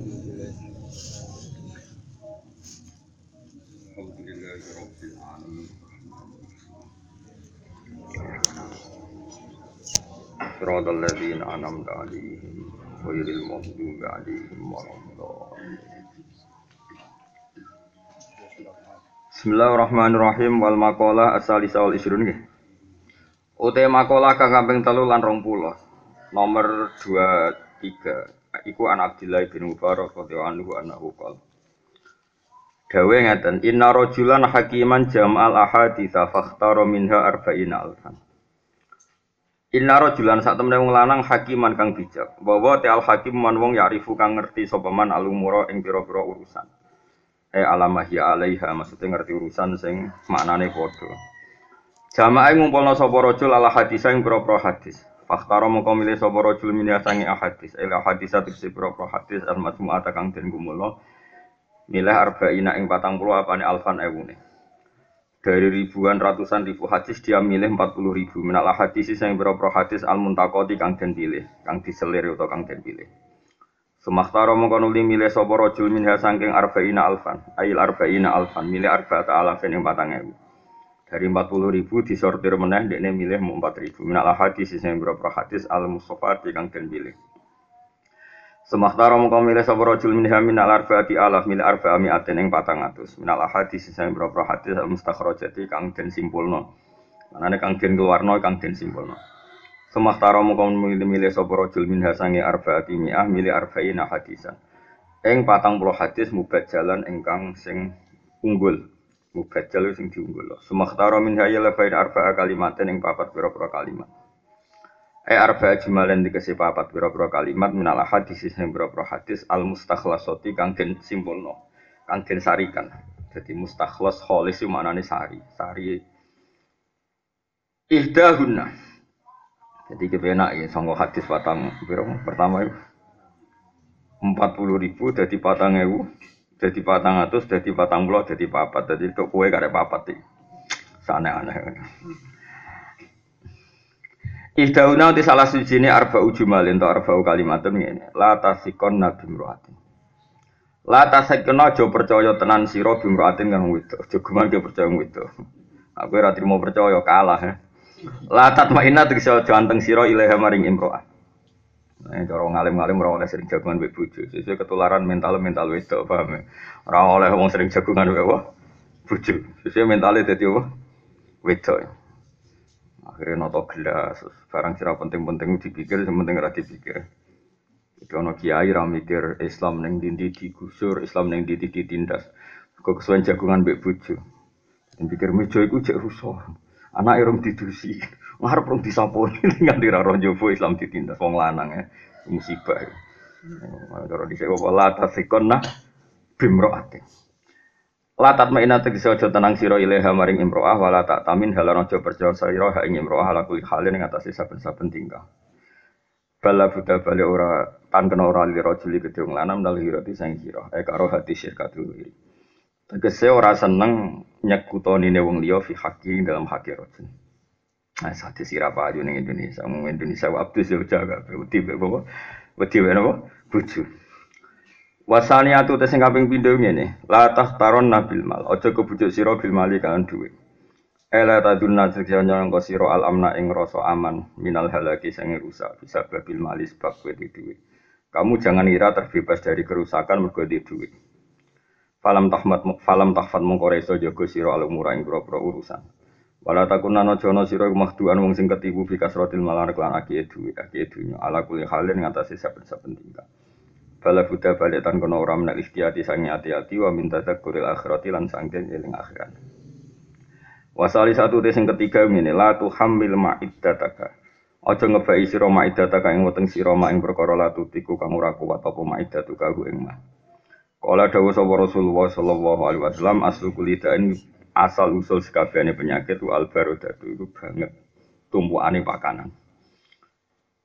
الحمد لله رب العالمين صراط الذين أنعمت عليهم غير المغضوب عليهم ولا الضالين Bismillahirrahmanirrahim wal maqalah as-salisa wal isrun nggih. Ute maqalah kang kaping 3 lan 20. Nomor 23 iku an Abdillah bin Mubarak radhiyallahu anhu annahu qala. Dawe ngeten, inna rajulan hakiman jam'al ahaditsa fakhtara minha arba'ina alfan. Inna rajulan sak temene wong lanang hakiman kang bijak. Bahwa te al hakim man wong yarifu kang ngerti sapa man alumura ing pira-pira urusan. Eh alamah ya alaiha maksudnya ngerti urusan sing maknane padha. Jamaah ngumpulna sapa rajul ala hadis ing pira-pira hadis. Fakhtara mongko milih sapa rajul min sangi ahadis. Ila hadis tegese pira-pira hadis al majmu'at kang den gumula. Milih arba'ina ing 40 apane alfan ewune. Dari ribuan ratusan ribu hadis dia milih 40 ribu minal hadis sing pira-pira hadis al muntakoti kang den pilih, kang diselir utawa kang den pilih. Sumaktara mongko nuli milih sapa rajul saking arba'ina alfan, ail arba'ina alfan, milih arba'ata alafin ing 4000. Dari 40 ribu disortir meneh dekne milih mau 4 ribu. Minal hadis sing beberapa hadis al mustafa kang den pilih. Sumaktara mongko milih sapa rajul minha minal arba'ati alaf, milih arba'a mi'atin ing 400. Minal hadis sing beberapa hadis al mustakhrajati kang den simpulno. Manane kang den keluarno kang den simpulno. Sumahtara mongko milih-milih sapa rajul minha sange arba'ati mi'ah milih arba'ina hadisan. Ing 40 hadis mubajjalan ingkang sing unggul. Mubajjal sing diunggul. Sumahtara minha ya lafain arba'a kalimatin ing papat pira-pira kalimat. Eh arba'a jumalen dikasih papat pira-pira kalimat minal hadis sing pira-pira hadis al mustakhlasati kang den simpulno. Kang den sarikan. Jadi mustakhlas kholis itu maknane sari. Sari ihdahunna jadi kepenak ya, sanggup hadis patang, biro pertama itu empat puluh ribu, jadi patang ewu, jadi patang atus, jadi patang puluh, jadi papat, jadi untuk kue gak ada papat sih, sana aneh. Ihdauna di salah suci ini arba ujumalin atau arba kalimatun ini. La tasikon nabi mruatin. La tasikon aja percaya tenan siro bimruatin kan itu. Jogeman ke percaya itu. Aku ora mau percaya kalah ya. Ma'ina tegese aja anteng sira ilaha maring imro'ah. Nah, cara ngalim-ngalim ora oleh sering jagungan mbek bojo. Sesuk ketularan mental-mental wedok, paham ya? Ora oleh wong sering jagungan mbek apa? Bojo. Sesuk mentale dadi apa? Wedok. Akhirnya noto gelas, barang sira penting-penting dipikir, sing penting ora dipikir. Itu ono kiai ra mikir Islam ning dindi digusur, Islam ning dindi ditindas. Kok kesuwen jagungan mbek bojo. Pikir meja iku jek rusuh. Anak irung didusi ngarep rong disaponi nganti ra roh jowo Islam ditindas wong lanang ya musibah ya kalau dhisik apa la tasikonna bimroate Latat ma'ina tegese aja tenang sira ilaha maring imro'ah wala tak tamin halan aja percaya sira ha ing imro'ah ala kuwi halin ing atase saben-saben tingkah. Bala buta bali ora tan kena ora li rajuli kedhe wong lanang dal hirati sang sira. E karo hati syirkatul wiri. Tegese ora seneng nyekutoni wong liya fi haki dalam haki rojul. Nah, sate sira payu ning Indonesia, wong Indonesia abdus yo jaga wedi be apa? Wedi be napa? Bojo. Wasani atu tes sing kaping pindho ngene, la tahtaron nabil mal. Aja kebujuk sira bil mali kan dhuwit. Ela tadun nazikya nyangka sira al amna ing rasa aman minal halaki sing rusak bisa babil mali sebab kowe duit. Kamu jangan ira terbebas dari kerusakan mergo duit. Falam tahmat falam tahfat mongko reso jaga sira ing pira urusan. Wala jono sira mahduan wong sing ketipu fi kasratil malar kelan aki duwe aki dunya ala kuli halin ngatasi saben-saben tingkah. Bala buddha balik tan kono ora menak ikhtiati sangi ati-ati wa minta takuril akhirati lan sangken eling akhirat. Wasali satu tes sing ketiga ngene la hamil ma'iddataka. Aja ngebai sira ma'iddataka ing weteng sira ma ing perkara la tutiku kang ora kuat apa ma'iddatuka ku ing mah. Kala dawuh sapa Rasulullah sallallahu alaihi wasallam aslu kulita ini asal usul sekabehane penyakit wa albarodatu itu banget tumpukane pakanan.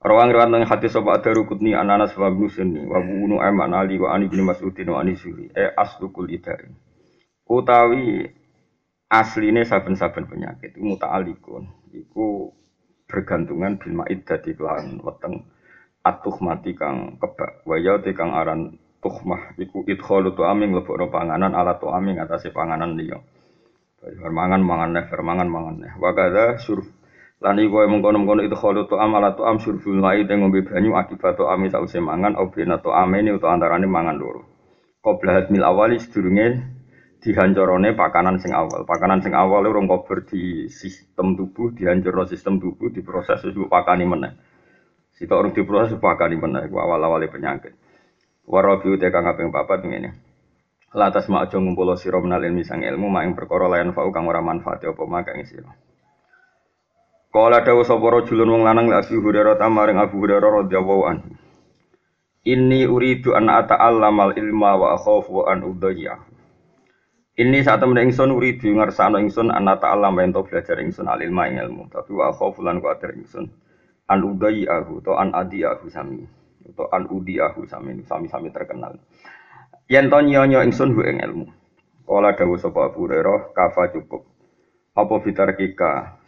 Rawang riwayat nang hadis sapa ada rukutni ananas wa musni wa bunu aman ali wa ani bin mas'udin wa ani suri e aslu kulita utawi asline saben-saben penyakit iku muta'alikun iku bergantungan bil ma'id dadi kelan weteng atuh mati kang kebak waya kang aran tuhmah iku idkhalu tu aming lebokno panganan ala tu aming atase panganan liya. Mangan mangan neh, mangan mangan neh. Wa kadza surf lan iku mengkono-mengkono idkhalu tu am ala tu am surful mai teng ngombe banyu akibat tu ami sause mangan au bena tu amene utawa antarane mangan loro. Qabla mil awali sedurunge dihancorone pakanan sing awal. Pakanan sing awal urung kober di sistem tubuh, dihancurno sistem tubuh, diproses wis pakani meneh. Sitok urung diproses pakani meneh awal-awale penyakit. Warabi uti kang kaping papat ngene. Latas mak aja ngumpul sira menal ilmi sang ilmu mak ing perkara layan fau kang ora manfaat apa mak kang sira. Kala dawu sapa rajulun wong lanang la Abu Hurairah tamaring Abu Hurairah radhiyallahu anhu. Inni uridu an ata'allamal ilma wa akhafu an udayya. Ini saat temen ingsun uridu ngersano ingsun an ata'allam ento belajar ingsun al ilma ing ilmu, tapi wa akhafu lan kuatir ingsun an udayya to an adiyahu sami atau an udiahu sami sami-sami terkenal. Yen to nyonya ingsun hu ing ilmu. Kala dawuh sapa Abu Hurairah kafa cukup. Apa fitar kika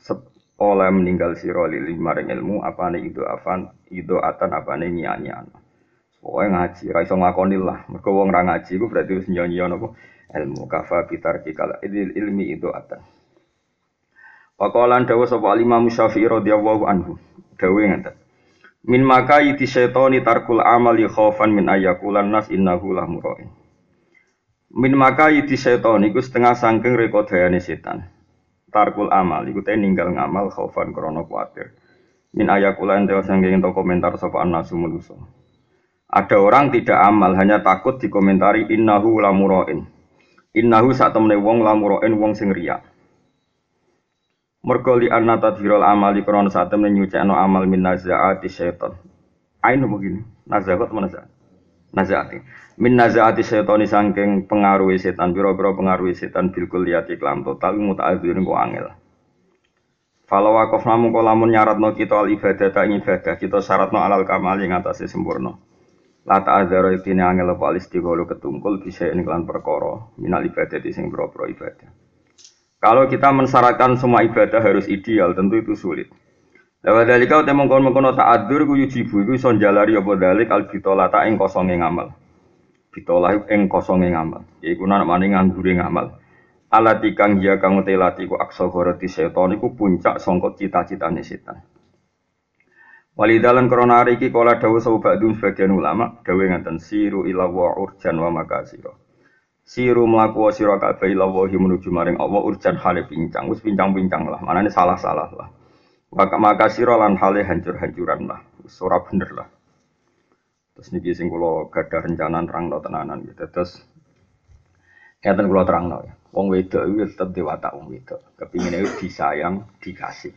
oleh meninggal sira lili maring ilmu apane itu afan itu atan apane nyanyian. Pokoke ngaji ra iso ngakoni lah. Mergo wong ra ngaji iku berarti wis nyonya napa ilmu kafa fitar kika ilmi itu atan. Waqalan dawuh sapa Imam Syafi'i radhiyallahu anhu. Dawuh ngeten. Min maka iti syaitoni tarkul amali khaufan min ayakulan nas innahu lah mura'in. Min maka iti syaitoni iku setengah sangking rekodayane setan. Tarkul amal iku teh ninggal ngamal khaufan krana kuatir. Min ayakulan dewa sangking to komentar sapa nasu manusa. Ada orang tidak amal hanya takut dikomentari innahu la mura'in. Innahu sak temene wong la mura'in wong sing riya. Mergo li anna tadhirul amali krana sak temene nyucikno amal min nazaati syaitan. Ain begini, nazaat mana nazaat? Nazaati. Min nazaati syaitani saking pengaruh setan, pira-pira pengaruh setan bil kulliyati kelam total muta'adzirin ku angel. Falau wakaf namun kau lamun nyaratno kita al ibadah tak ibadah kita syaratno alal kamal yang atasnya sempurna. Lata azharo ibtini angel apa alis ketungkul bisa ini kelan perkara minal ibadah di sing boro ibadah. Kalau kita mensyaratkan semua ibadah harus ideal, tentu itu sulit. Lewat dari kau temong kon mengkono tak adur ku yujibu son jalari apa dalik al bitola tak ing kosonge ngamal. Bitola ing kosonge ngamal. Iku nak maning nganggure ngamal. Alati kang ya kang utelati ku aksa goroti setan iku puncak songkot cita-citane setan. Walidalan korona hari iki kala dawuh sapa sebagian ulama dawuh ngaten siru ila wa urjan wa makasiro. Siru melaku sira kabeh ilawahi menuju maring Allah urjan hale pincang, wis pincang-pincang lah. Manane salah-salah lah. Maka maka sira lan hale hancur-hancuran lah. Ora bener lah. Terus niki sing kula gadah rencana terangno tenanan gitu. Terus terang kula terangno ya. Wong wedok itu tetep dewata wong wedok. Kepingin itu disayang, dikasih.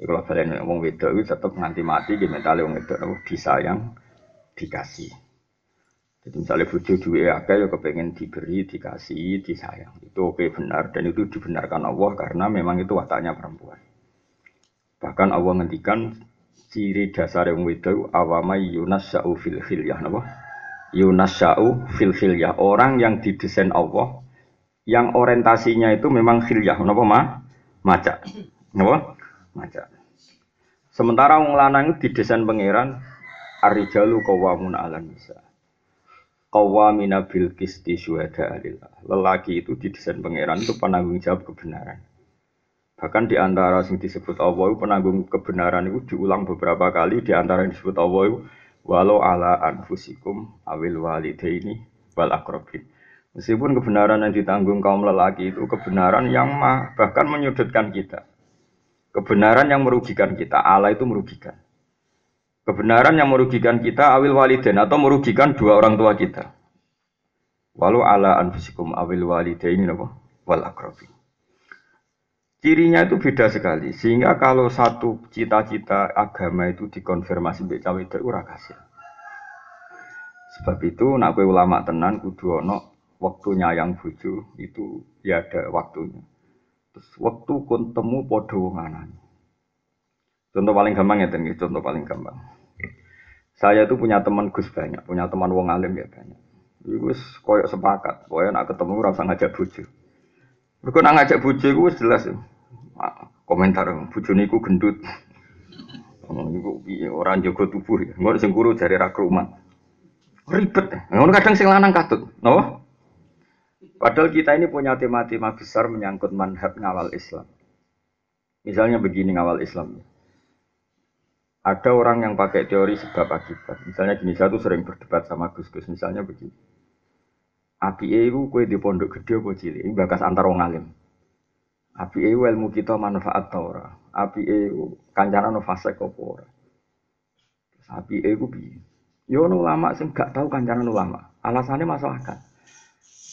Iku kalau balen wong wedok itu tetep nganti mati di mentale wong wedok disayang, dikasih. Jadi misalnya bujo duwe akeh ya kepengen diberi, dikasih, disayang. Itu oke benar dan itu dibenarkan Allah karena memang itu wataknya perempuan. Bahkan Allah ngendikan ciri dasar yang itu awamai yunasya'u fil khilyah napa? Yunasya'u fil khilyah. Orang yang didesain Allah yang orientasinya itu memang khilyah napa ma? Maca. Napa? Maca. Sementara wong lanang didesain pangeran arijalu qawamun 'alan nisa Qawwamina bil kisti syuhada alillah. Lelaki itu didesain pangeran itu penanggung jawab kebenaran. Bahkan di antara yang disebut Allah penanggung kebenaran itu diulang beberapa kali di antara yang disebut Allah itu walau ala anfusikum awil walidaini wal akrobin. Meskipun kebenaran yang ditanggung kaum lelaki itu kebenaran yang mah, bahkan menyudutkan kita. Kebenaran yang merugikan kita. Allah itu merugikan. Kebenaran yang merugikan kita awil waliden atau merugikan dua orang tua kita. Walau ala anfusikum awil walidaini napa wal akrabin. Cirinya itu beda sekali. Sehingga kalau satu cita-cita agama itu dikonfirmasi mbek cawe itu ora kasil. Sebab itu nak ulama tenan kudu ana waktu nyayang bojo itu ya ada waktunya. Terus waktu kon temu padha wong Contoh paling gampang ya contoh paling gampang. Saya itu punya teman Gus banyak, punya teman wong alim ya banyak. Gus koyok sepakat, koyok nak ketemu rasa ngajak bucu. Mereka nak ngajak bucu gue jelas ya. Komentar bucu niku gendut. Niku orang jago tubuh ya, nggak sing guru dari rak rumah. Ribet. Ngono kadang sing lanang katut. Napa? Padahal kita ini punya tema-tema besar menyangkut manhaj ngawal Islam. Misalnya begini ngawal Islam. Ada orang yang pakai teori sebab akibat. Misalnya gini, saya tuh sering berdebat sama Gus Gus. Misalnya begini. Api itu kue di pondok gede apa cilik? Ini bakas antar wong alim. Api itu ilmu kita manfaat tau ora. Api itu kancana no fase apa ora. Api itu bi. Yo ulama sing gak tahu kancana ulama. Alasannya masuk akal.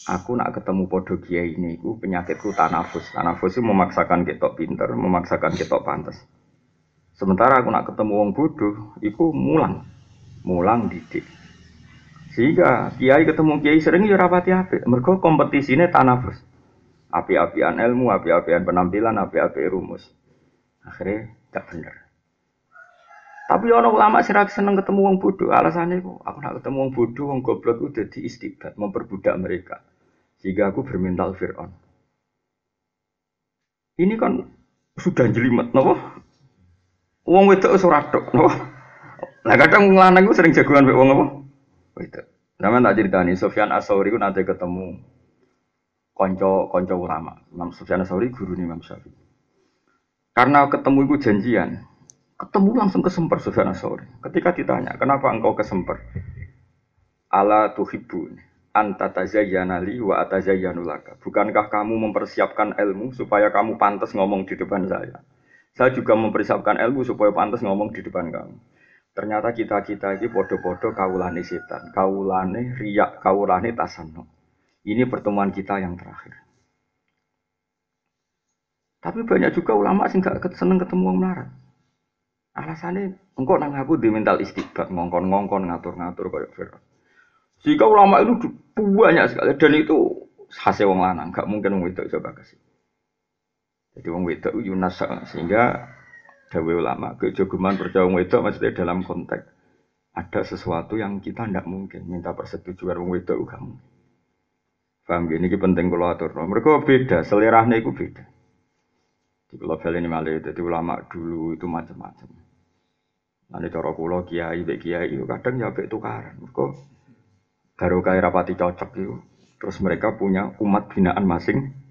Aku nak ketemu podo kiai ini, aku penyakitku tanafus. Tanafus itu memaksakan ketok pinter, memaksakan ketok pantas. Sementara aku nak ketemu wong bodoh, iku mulang, mulang didik. Sehingga kiai ketemu kiai sering ya rapati apik. Mergo kompetisine tanafus. Api-apian ilmu, api-apian penampilan, api-api rumus. Akhirnya gak bener. Tapi ono ulama sih seneng ketemu wong bodoh. Alasannya kok aku nak ketemu wong bodoh, wong goblok itu jadi memperbudak mereka. Sehingga aku bermental Fir'aun. Ini kan sudah jelimet, nopo? Wong wedok wis ora tok? Lah kadang lanang sering jagoan mek wong apa? Wedok. Zaman tak ceritani Sofyan Asauri ku nanti ketemu konco konco ulama. Imam Sofyan Asauri guru Imam Syafi'i. Karena ketemu itu janjian, ketemu langsung kesemper Sofyan Asauri. Ketika ditanya, kenapa engkau kesemper? Ala anta tazayyana li wa atazayyanu laka. Bukankah kamu mempersiapkan ilmu supaya kamu pantas ngomong di depan saya? Saya juga mempersiapkan ilmu supaya pantas ngomong di depan kamu. Ternyata kita-kita ini podo-podo kaulane setan, kaulane riak, kaulane tasano. Ini pertemuan kita yang terakhir. Tapi banyak juga ulama sih nggak seneng ketemu orang melarat. Alasannya, engkau nang aku di mental istiqbat, ngongkon-ngongkon, ngatur-ngatur kayak Fir'aun. Jika ulama itu banyak sekali dan itu hasil wong lanang, nggak mungkin wong itu coba kasih. Jadi wong wedok Yunas sehingga dawe ulama kejogeman percaya wong wedok maksudnya dalam konteks ada sesuatu yang kita tidak mungkin minta persetujuan wong wedok juga mungkin. Paham gini ini penting kalau atur. Mereka beda, selerahnya itu beda. Di kalau ini malah jadi ulama dulu itu macam-macam. Nanti cara kulo kiai, bek kiai kadang ya bek tukaran. Mereka baru kaya rapati cocok itu. Terus mereka punya umat binaan masing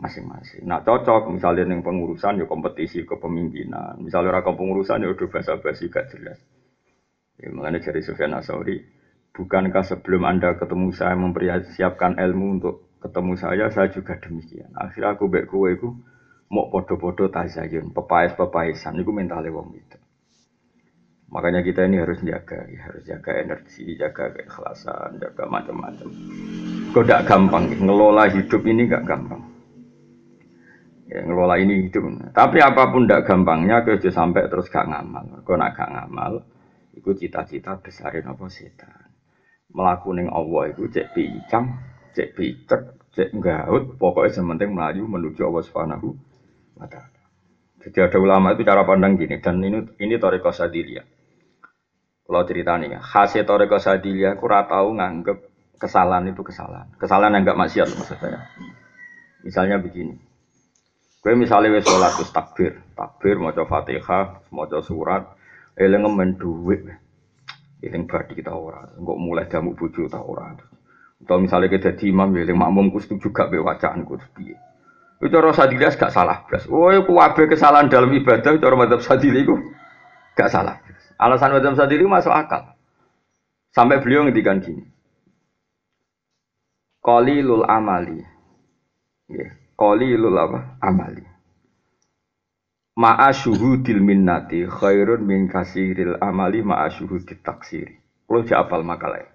masing-masing. Nah cocok misalnya yang pengurusan ya kompetisi kepemimpinan. Misalnya orang pengurusan ya udah bahasa basi gak jelas. Ya, makanya dari Sufyan Asauri, bukankah sebelum anda ketemu saya mempersiapkan ilmu untuk ketemu saya, saya juga demikian. Akhirnya aku baik kue itu mau podo-podo tazayun, pepais-pepaisan, itu mentalnya wong itu. Makanya kita ini harus jaga, ya, harus jaga energi, jaga keikhlasan, jaga macam-macam. Kok gak gampang, ngelola hidup ini gak gampang ya, ngelola ini hidup. Tapi apa pun tidak gampangnya, kerja sampai terus gak ngamal. Kau nak gak ngamal, itu cita-cita besarin apa setan. Melakukan Allah itu cek pincang, cek picek, cek gaut, pokoknya sementing melaju menuju Allah Subhanahu wa taala. Jadi ada ulama itu cara pandang gini dan ini ini Toreko Sadilia. Kalau cerita nih, khasnya Toreko Sadilia, aku tahu nganggep kesalahan itu kesalahan. Kesalahan yang enggak maksiat maksudnya. Misalnya begini, Gue misalnya wes sholat terus takbir, takbir mau coba fatihah, mau coba surat, eling ngemen duit, eling badi kita ora, nggak mulai jamu bujuk tak ora. Atau misalnya kita jadi imam, eling makmum setuju juga be wacaan ku piye. Itu cara sadilas gak salah belas. Oh, itu wabe kesalahan dalam ibadah, cara madzhab sadili itu gak salah. Alasan madzhab sadili masuk akal. Sampai beliau ngedikan gini. lul amali. Yeah qalilul apa amali ma'a syuhudil minnati khairun min kasiril amali ma'a syuhudit taksiri kalau apal makalah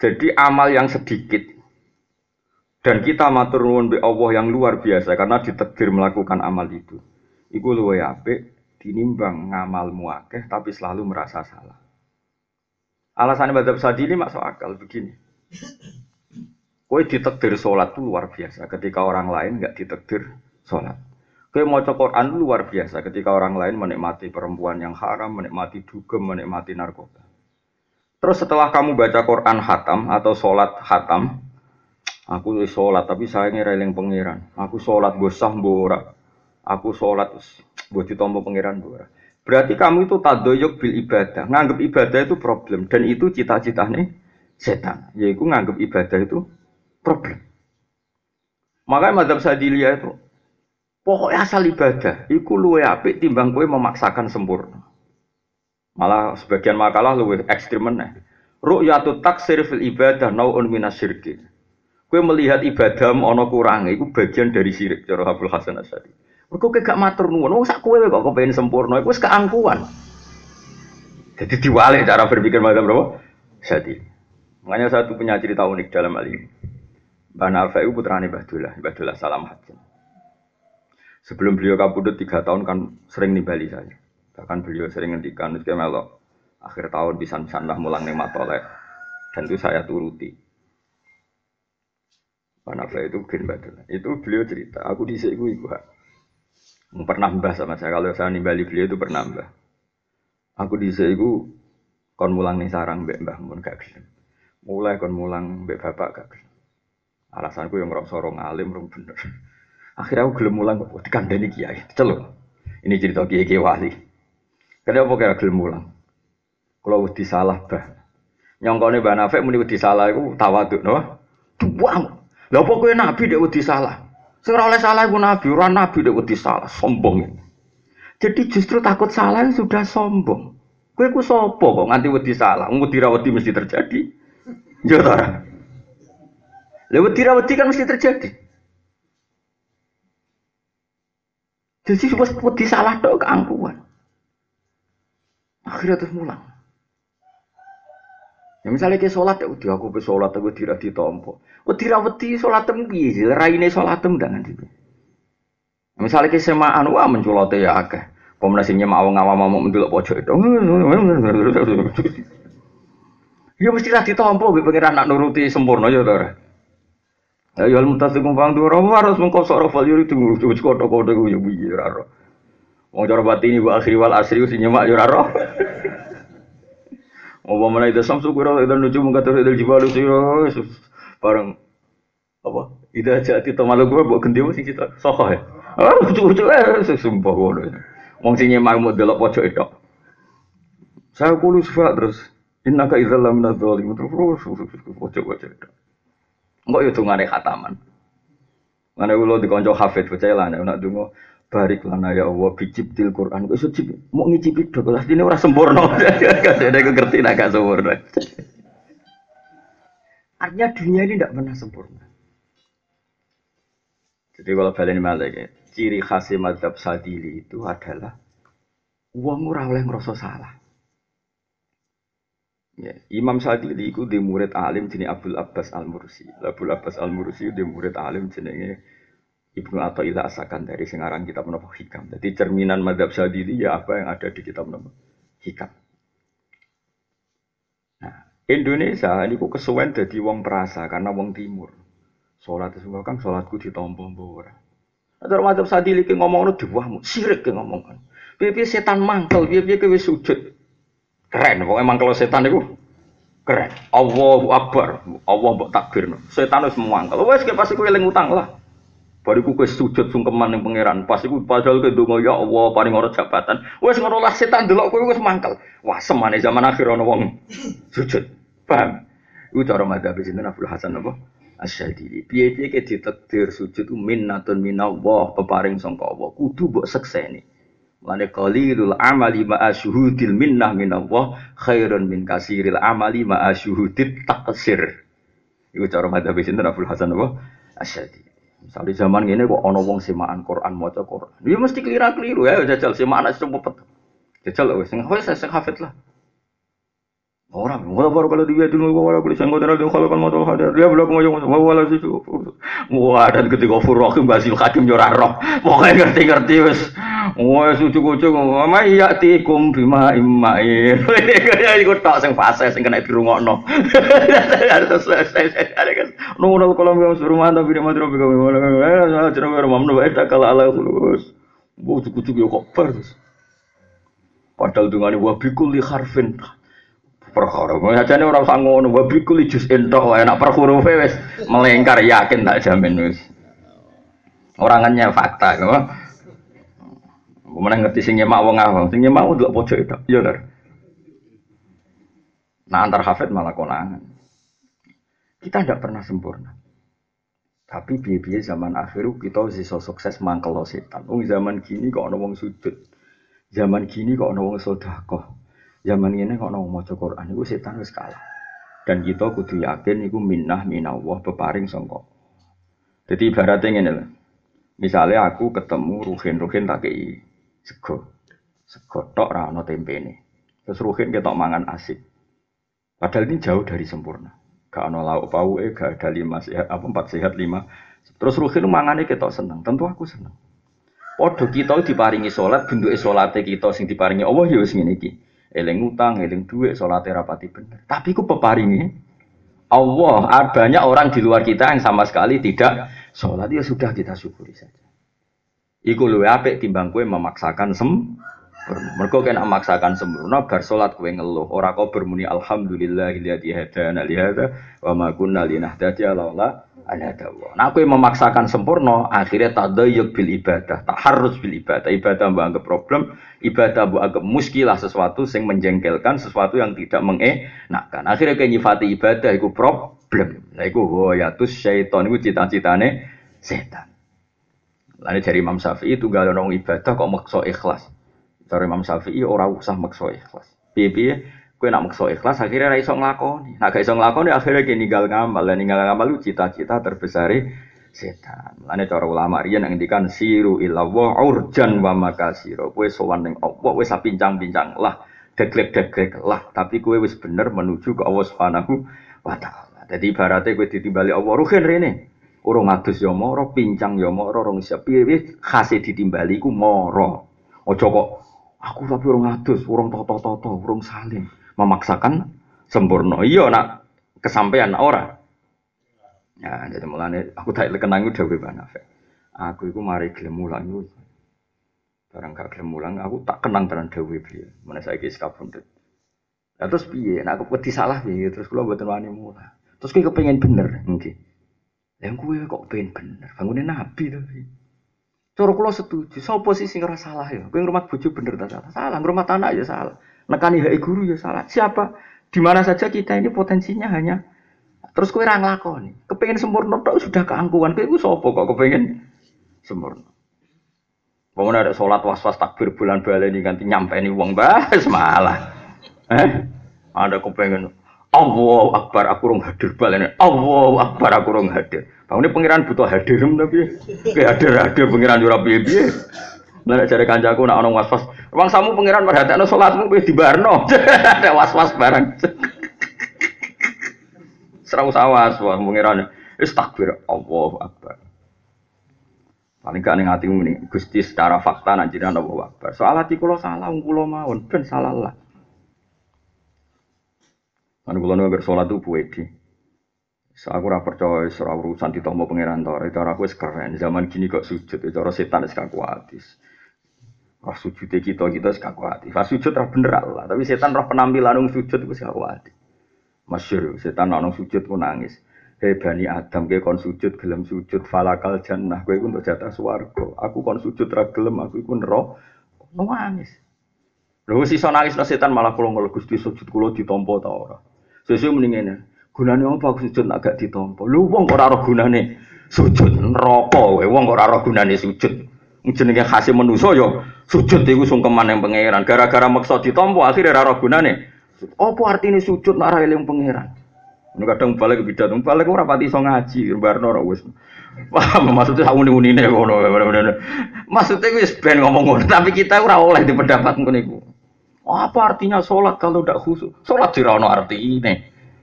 jadi amal yang sedikit dan kita matur nuwun be Allah yang luar biasa karena ditakdir melakukan amal itu. Iku luwe apik dinimbang ngamal muakeh tapi selalu merasa salah. Alasannya Madzhab Sadili masuk akal begini. Kue ditekdir sholat itu luar biasa ketika orang lain nggak ditekdir sholat. Kue mau Quran luar biasa ketika orang lain menikmati perempuan yang haram, menikmati dugem, menikmati narkoba. Terus setelah kamu baca Quran hatam atau sholat hatam, aku sholat tapi saya ngereling pangeran. Aku sholat bosah bora. Aku sholat buat ditompo pangeran bora. Berarti kamu itu tadoyok bil ibadah, nganggap ibadah itu problem dan itu cita-citanya setan, yaitu nganggap ibadah itu problem. Makanya madhab sadilia itu pokoknya asal ibadah, iku luwe apik timbang kue memaksakan sempurna. Malah sebagian makalah luwe ekstrim meneh. Ru'yatu taksir fil ibadah nau'un minasyirki. Kue melihat ibadah ono kurang, itu bagian dari syirik cara Abdul Hasan Asyadi. Mergo gak matur nuwun, wong sak kowe kok kepengen sempurna, iku keangkuhan. Jadi diwalik cara berpikir macam berapa? Jadi, makanya satu punya cerita unik dalam hal ini. Mbah Nafi itu putrane Mbah Dullah, Mbah Dullah Salam Hajin. Sebelum beliau kabudut tiga tahun kan sering nimbali saya. Bahkan beliau sering ngendikan, itu melok akhir tahun bisa lah mulang nih matolek. Dan itu saya turuti. Mbah Nafi itu gen Mbah Dullah. Itu beliau cerita, aku di sini ibu pernah mbah sama saya kalau saya nimbali beliau itu pernah mbah aku di itu kon mulang nih sarang mbak mbah mun gak gelem mulai kon mulang mbak bapak gak gelem alasanku yang ngerasa sorong alim rong bener akhirnya aku gelem mulang dikandani kiai celuk ini cerita kiai kiai wali kenapa kira gelem mulang kalau wedi salah bah nyongkone mbak Nafek muni wedi salah iku tawaduk no tuang lha kowe nabi dek wedi salah Sing oleh salah iku nabi, ora nabi nek wedi salah, sombong. Jadi justru takut salah sudah sombong. Kowe ku kok nganti wedi salah? Wedi ra wedi mesti terjadi. Ya ta. Wedi ra wedi kan mesti terjadi. Jadi wis wedi salah tok keangkuhan. Akhirnya terus mulang. Ya misalnya ke sholat ya udah aku be sholat aku tidak ditompo. Wedi sholat tem piye? Raine sholat tem dengan itu. Misalnya ke semaan wah menculote ya akeh. Pemenasinya mau ngawam mau mendelok pojok itu. Ya mesti lah ditompo be pengiran nak nuruti sempurna ya ta. Ya ya mutasikum fang dua harus mengkosok rafal yuri tunggu coba kodo kodo gue ya biye raro. Mau cara batini bu akhir wal asri usinya mak ya raro. Apa mana itu samsu kura itu nuju terus itu jibalu sih bareng apa? Ida jati malu gue buat ganti sing cita sokoh ya. Ah lucu lucu eh sumpah gue. Wong sing mau mau delok pojok itu. Saya kulus terus innaka idzal lam nadzalim terus pojok pojok itu. Enggak itu ngane khataman. Mana ulo dikonco hafid percaya lah nak dungo barik lana ya Allah til Quran. Kok iso mau ngicipi do kelas ini ora sempurna. Ada aku ngerti nak gak sempurna. Artinya dunia ini tidak pernah sempurna. Jadi kalau balen malik ya, ciri khas madhab sadili itu adalah uang ora oleh ngerasa salah Ya, Imam Sadili itu di murid alim jenis Abdul Abbas Al Mursi. Abdul Abbas Al Mursi di murid alim jenenge Ibnu atau ila asakan dari singarang kitab menapa hikam. Jadi cerminan madhab sadili ya apa yang ada di kitab menapa hikam. Nah, Indonesia ini kok kesuwen jadi wong perasa karena wong timur. Sholat itu kan sholatku ditompo ora. Ada madhab sadili ki ngomong itu diwahmu, sirik ki ngomong. Piye setan mangkel, piye wis sujud. Keren, pokoknya mangkel setan itu keren. Allahu Akbar, Allah mbok takbir. Setan wis mangkel. Wes ki pasti kowe eling utang lah. Bariku kowe sujud sungkeman ning pangeran. Pas iku padahal kowe ndonga ya Allah paling ora jabatan. Wis ngono lah setan delok kowe wis mangkel. Wah, semane zaman akhir ana wong sujud. Paham? Iku cara madzhab sinten Abdul Hasan apa? Asyadili. Piye-piye ke ditakdir sujud minnatun minallah peparing sangka Allah. Kudu mbok sekseni. Mane qalilul amali ma asyhudil minnah minallah khairun min kasiril amali ma asyhudit taksir. Iku cara madzhab sinten Abdul Hasan apa? Asyadili. Misalnya zaman ini kok ono wong semaan Quran maca Quran. Dia mesti keliru-keliru ya jajal semaan aja cepet. Jajal wis sing hafid lah. Orang, wala baru kalau dia dulu wala boleh sanggup dari dia kalau kan modal hadir dia belum ngomong wala sih wah dan ketika furokim basil hakim roh. Pokoknya ngerti ngerti wes. Wah sucu kucu mama iya tikum bima imain ini ikut tak sing fase sing kena dirungokno. Harus selesai ada kan nunggu kalau masuk rumah tapi dia mati robi kami mana cerita rumah mana baik kalau ala fulus bujuk bujuk yo kok terus padahal dengan wabikul li harfin perkara. Sajane ora usah ngono, wa bikul entok enak per hurufe wis melengkar yakin tak jamin wis. Orangannya fakta, kok. Kemudian ngerti sing nyemak wong awam, sing nyemak untuk pojok itu, iya? Nah antar hafid malah konangan. Kita tidak pernah sempurna. Tapi biaya zaman akhir kita bisa sukses mangkel setan. Oh zaman gini kok ada wong. Zaman gini kok ada wong. Zaman ini kok ada wong maca Quran. Itu setan wis kalah. Dan kita kudu yakin itu minnah minallah beparing songkok. Jadi ibaratnya ini. Misalnya aku ketemu ruhin-ruhin tak kei sego. Sego tok ra ono ini. Terus ruhin ketok mangan asik. Padahal ini jauh dari sempurna. Gak ono lauk pauke, gak ada lima sehat, apa empat sehat lima. Terus ruhin mangane ketok seneng. Tentu aku seneng. Podo kita diparingi sholat, bentuk sholatnya kita sing diparingi Allah ya wis ngene iki. Eling utang, eling duit, sholatnya rapati bener. Tapi ku peparingi Allah. Banyak orang di luar kita yang sama sekali tidak Sholat ya sudah kita syukuri saja. Iku luwe apik timbang kue memaksakan sem Mergo kena memaksakan sempurna bar salat kowe ngeluh ora kok bermuni alhamdulillahilladzi hadana li hadza wa ma kunna linahtadiya laula an hadawa. Nah kowe memaksakan sempurna akhirnya tadayyuk bil ibadah, tak harus bil ibadah. Ibadah mbok anggap problem, ibadah mbok anggap muskilah sesuatu sing menjengkelkan, sesuatu yang tidak mengenakkan. Akhirnya kayak nyifati ibadah iku problem. Lah iku hoyatus syaiton iku cita-citane setan. Lalu dari Imam Syafi'i itu gak ada ibadah kok maksa ikhlas. Dari Imam Syafi'i orang usah maksa ikhlas. Piye-piye kowe nak maksa ikhlas akhirnya ra iso nglakoni. Nak gak iso nglakoni akhirnya kayak ninggal ngamal. Dan ninggal ngamal lu cita-cita terbesar setan. Lalu cara ulama riyen ngendikan siru illallah urjan wa makasiro. Kowe sowan ning Allah wis pincang-pincang lah, deglek-deglek lah, tapi kowe wis bener menuju ke Allah Subhanahu wa taala. Jadi ibaratnya kowe ditimbali Allah ruhin rene. Urung adus ya moro, pincang ya moro, rong siap piye khase ditimbali ku moro. Ojo kok aku tapi urung adus, urung toto-toto, urung saling memaksakan sempurna. Iya nak kesampaian ora. Ya, jadi mulane aku tak kenang udah gue. Aku itu mari gelem mulang itu. Barang gak gelem mulang, aku tak kenang tenan dewe piye. Mana saya kisah kabundut. Nah, terus piye? Nah, aku wedi salah piye? Terus kula mboten wani mulang. Terus kowe kepengen bener, nggih. Yang gue kok pengen bener, bangunin nabi tapi. Cara kula setuju, sapa sih sing ora salah ya? Kowe ngrumat bojo bener ta salah? Salah, ngrumat anak ya salah. Nekani hak guru ya salah. Siapa? Di mana saja kita ini potensinya hanya terus kowe ora nglakoni. Kepengen sempurna tok sudah keangkuhan. Kowe iku sapa kok kepengen sempurna? Bangun ada sholat was-was takbir bulan balen ini ganti nyampe ini uang bahas malah. Eh? Ada kepengen Allah Akbar aku rong hadir balene. Allah Akbar aku rong hadir. Bang ini pangeran butuh hadir tapi kayak hadir hadir pangeran ora piye-piye. Lah cari kancaku nak ono was-was. Wong samu pangeran merhatekno salatmu di dibarno. Ada was-was barang. Serau sawas wah pangeran. Wis takbir Allah Akbar. Paling gak ning atimu ini Gusti secara fakta nak jiran Allah Akbar. Soal hati kula salah, kula mawon ben salah lah. Kan kula nu bersolat tuh puedi. So, aku ora percaya ora urusan ditompo pangeran to. Itu aku wis keren. Zaman gini kok sujud, itu cara setan wis kuatis. Roh sujud kita kita kuatis. Pas sujud ora bener lah, tapi setan roh penampilan nang sujud wis kuatis. Masyur, setan nang sujud ku nangis. Hei bani Adam ke kon sujud gelem sujud falakal jannah kowe untuk jatah swarga. Aku kon sujud ra gelem aku iku neraka. Nangis. Lho sisa nangis setan malah kula ngel Gusti sujud kula ditampa ta ora. Sesuai mendingin Gunane apa aku sujud agak ditompo. Lu wong kok ora gunane sujud neraka. Wong ora ora gunane sujud. Jenenge khase manusa ya sujud iku sungkeman yang pangeran. Gara-gara maksa ditompo akhirnya ora gunane. Apa artinya sujud nek ora eling pangeran? Ini kadang balik ke bidat, balik ora pati iso ngaji, barno ora wis. Paham maksudnya aku nih ngono Maksudnya wis ben ngomong ngono, tapi kita ora oleh di pendapat ngono iku. Apa artinya sholat kalau tidak khusus? Sholat jirono arti ini.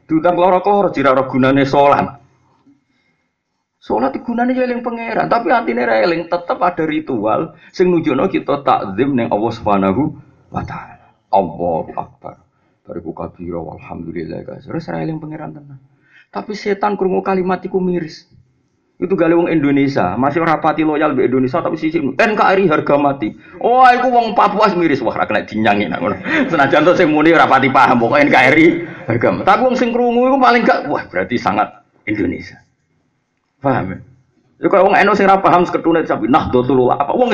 Diutang loro keloro jirono gunane sholat. Sholat gunane eling pangeran, tapi artinya eling tetap ada ritual sing nujono kita takzim neng Allah Subhanahu wa taala. Allahu akbar. Bariku kabira walhamdulillah guys. Terus eling pangeran tenan. Tapi setan krungu kalimat iku miris. Itu gale Indonesia, masih rapati loyal be Indonesia tapi sisi NKRI harga mati. Oh, aku wong Papua miris wah ra kena dinyangi. Senajan to sing muni rapati paham pokok NKRI harga mati. Tapi wong sing krungu iku paling gak wah berarti sangat Indonesia. Paham ya? Ya kalau wong eno sing ra paham seketune nah dotul apa wong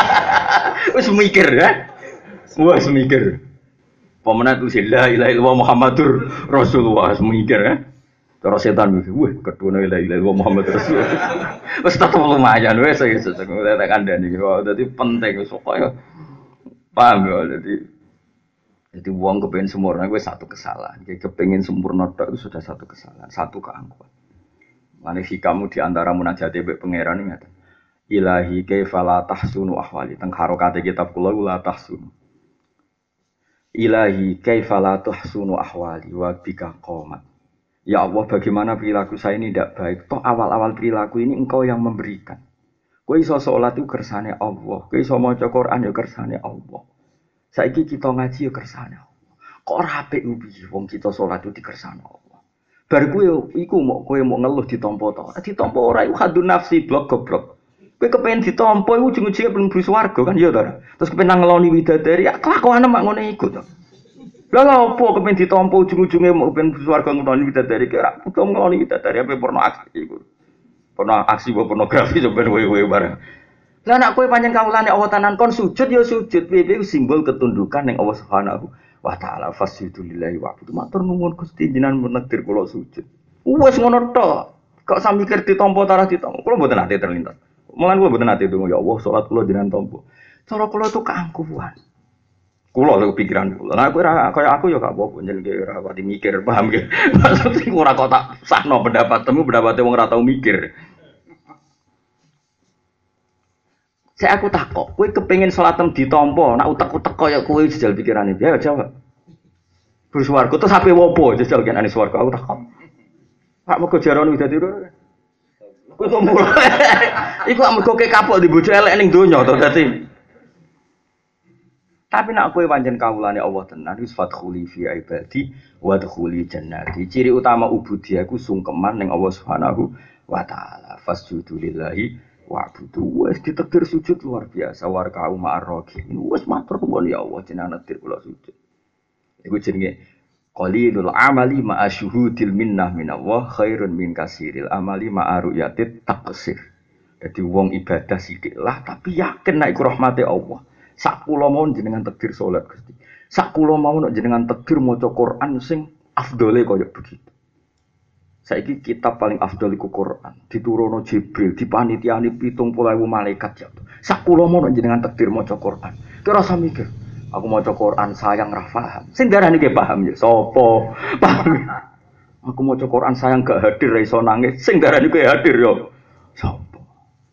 Wis mikir ya. Wis mikir. Pemenang tuh la ilaha illallah Muhammadur Rasulullah mikir ya. Terus setan mikir, wah kedua la ilaha illallah Muhammad Rasulullah. Wis tetep lumayan wis saya tak kandhani. Dadi penting wis kok paham ya jadi jadi uang kepengen sempurna gue satu kesalahan. Kayak kepengen sempurna itu sudah satu kesalahan, satu keangkuhan. Mana sih kamu di antara munajat be pangeran ini Ilahi kaifala tahsunu ahwali. Teng harokate kitab kula la tahsunu. Ilahi kaifala tahsunu ahwali wa bika qomat. Ya Allah, bagaimana perilaku saya ini tidak baik? Toh awal-awal perilaku ini engkau yang memberikan. Kue iso sholat itu kersane Allah. Kue iso maca Quran ya kersane Allah. Saiki kita ngaji ya kersane Allah. Kok ora apik ubi wong kita sholat itu di kersane Allah. Bar kowe iku mau kowe mau ngeluh ditampa to. Ditampa ora iku hadun nafsi blok goblok. Kowe kepengen ditampa iku ujung-ujunge belum beri swarga kan ya ta. Terus kepengen ngeloni widadari ya kelakuan mak ngono iku to. Lah lha opo kepengen ditampa ujung-ujunge mau ben beri swarga ngeloni widadari kira butuh ngeloni widadari apa porno aksi iku. Porno aksi apa pornografi sampean wewe bareng. Lah anak kowe panjang kawulane Allah tanan kon sujud ya sujud piye simbol ketundukan ning Allah Subhanahu wa taala fasjudu lillahi wa abudu. Matur nuwun Gusti jenengan menekdir kula sujud. Wes ngono tok. Kok sami mikir ditampa tarah ditampa. Kula mboten nate terlintas. Mulan kula mboten nate donga ya Allah salat kula jenengan tampa. Cara kula itu keangkuhan. Kula lho pikiran kula. Nah, aku ora kaya aku ya gak apa-apa jenenge ora mikir, paham ge. Maksudnya ora kok tak sahno pendapatmu pendapatnya wong ora tau mikir. Saya aku takok, kowe kepengin salatem ditampa, nak utek-utek kaya kowe jajal pikirane. Ya jawab. Swarga terus sampe wopo jajal kenane swarga aku takok. Pak moko jarane dadi ora. Kowe kok mulai. Iku amarga kowe kapok di bojo elek donya to dadi. Tapi nak kowe pancen kawulane Allah tenan wis fadkhuli fi ibadi wa dkhuli jannati. Ciri utama ubudiyah ku sungkeman ning Allah Subhanahu wa taala. Wa'budu wes ditekdir sujud luar biasa war kau ma'arrokin wes matur kembali ya Allah jenengan netir kula sujud. Iku jenenge qalilul amali ma'a syuhudil minnah minallah khairun min kasiril amali ma'a ru'yatit taqsir. Jadi wong ibadah sithik lah tapi yakin nek iku rahmate Allah. Sak mau jenengan takdir salat Gusti. Sak mau jenengan takdir maca Quran sing afdole kaya begitu Saiki kitab paling afdal iku Quran. Diturono Jibril, dipanitiani pitung puluh ewu malaikat jatuh. Sak kula mau jenengan takdir maca Quran. Kira rasa mikir, aku maca Quran sayang ra paham. Sing darani ge paham ya sapa? Paham. Aku maca Quran sayang gak hadir ra iso nangis. Sing darani kowe hadir yo. Sapa?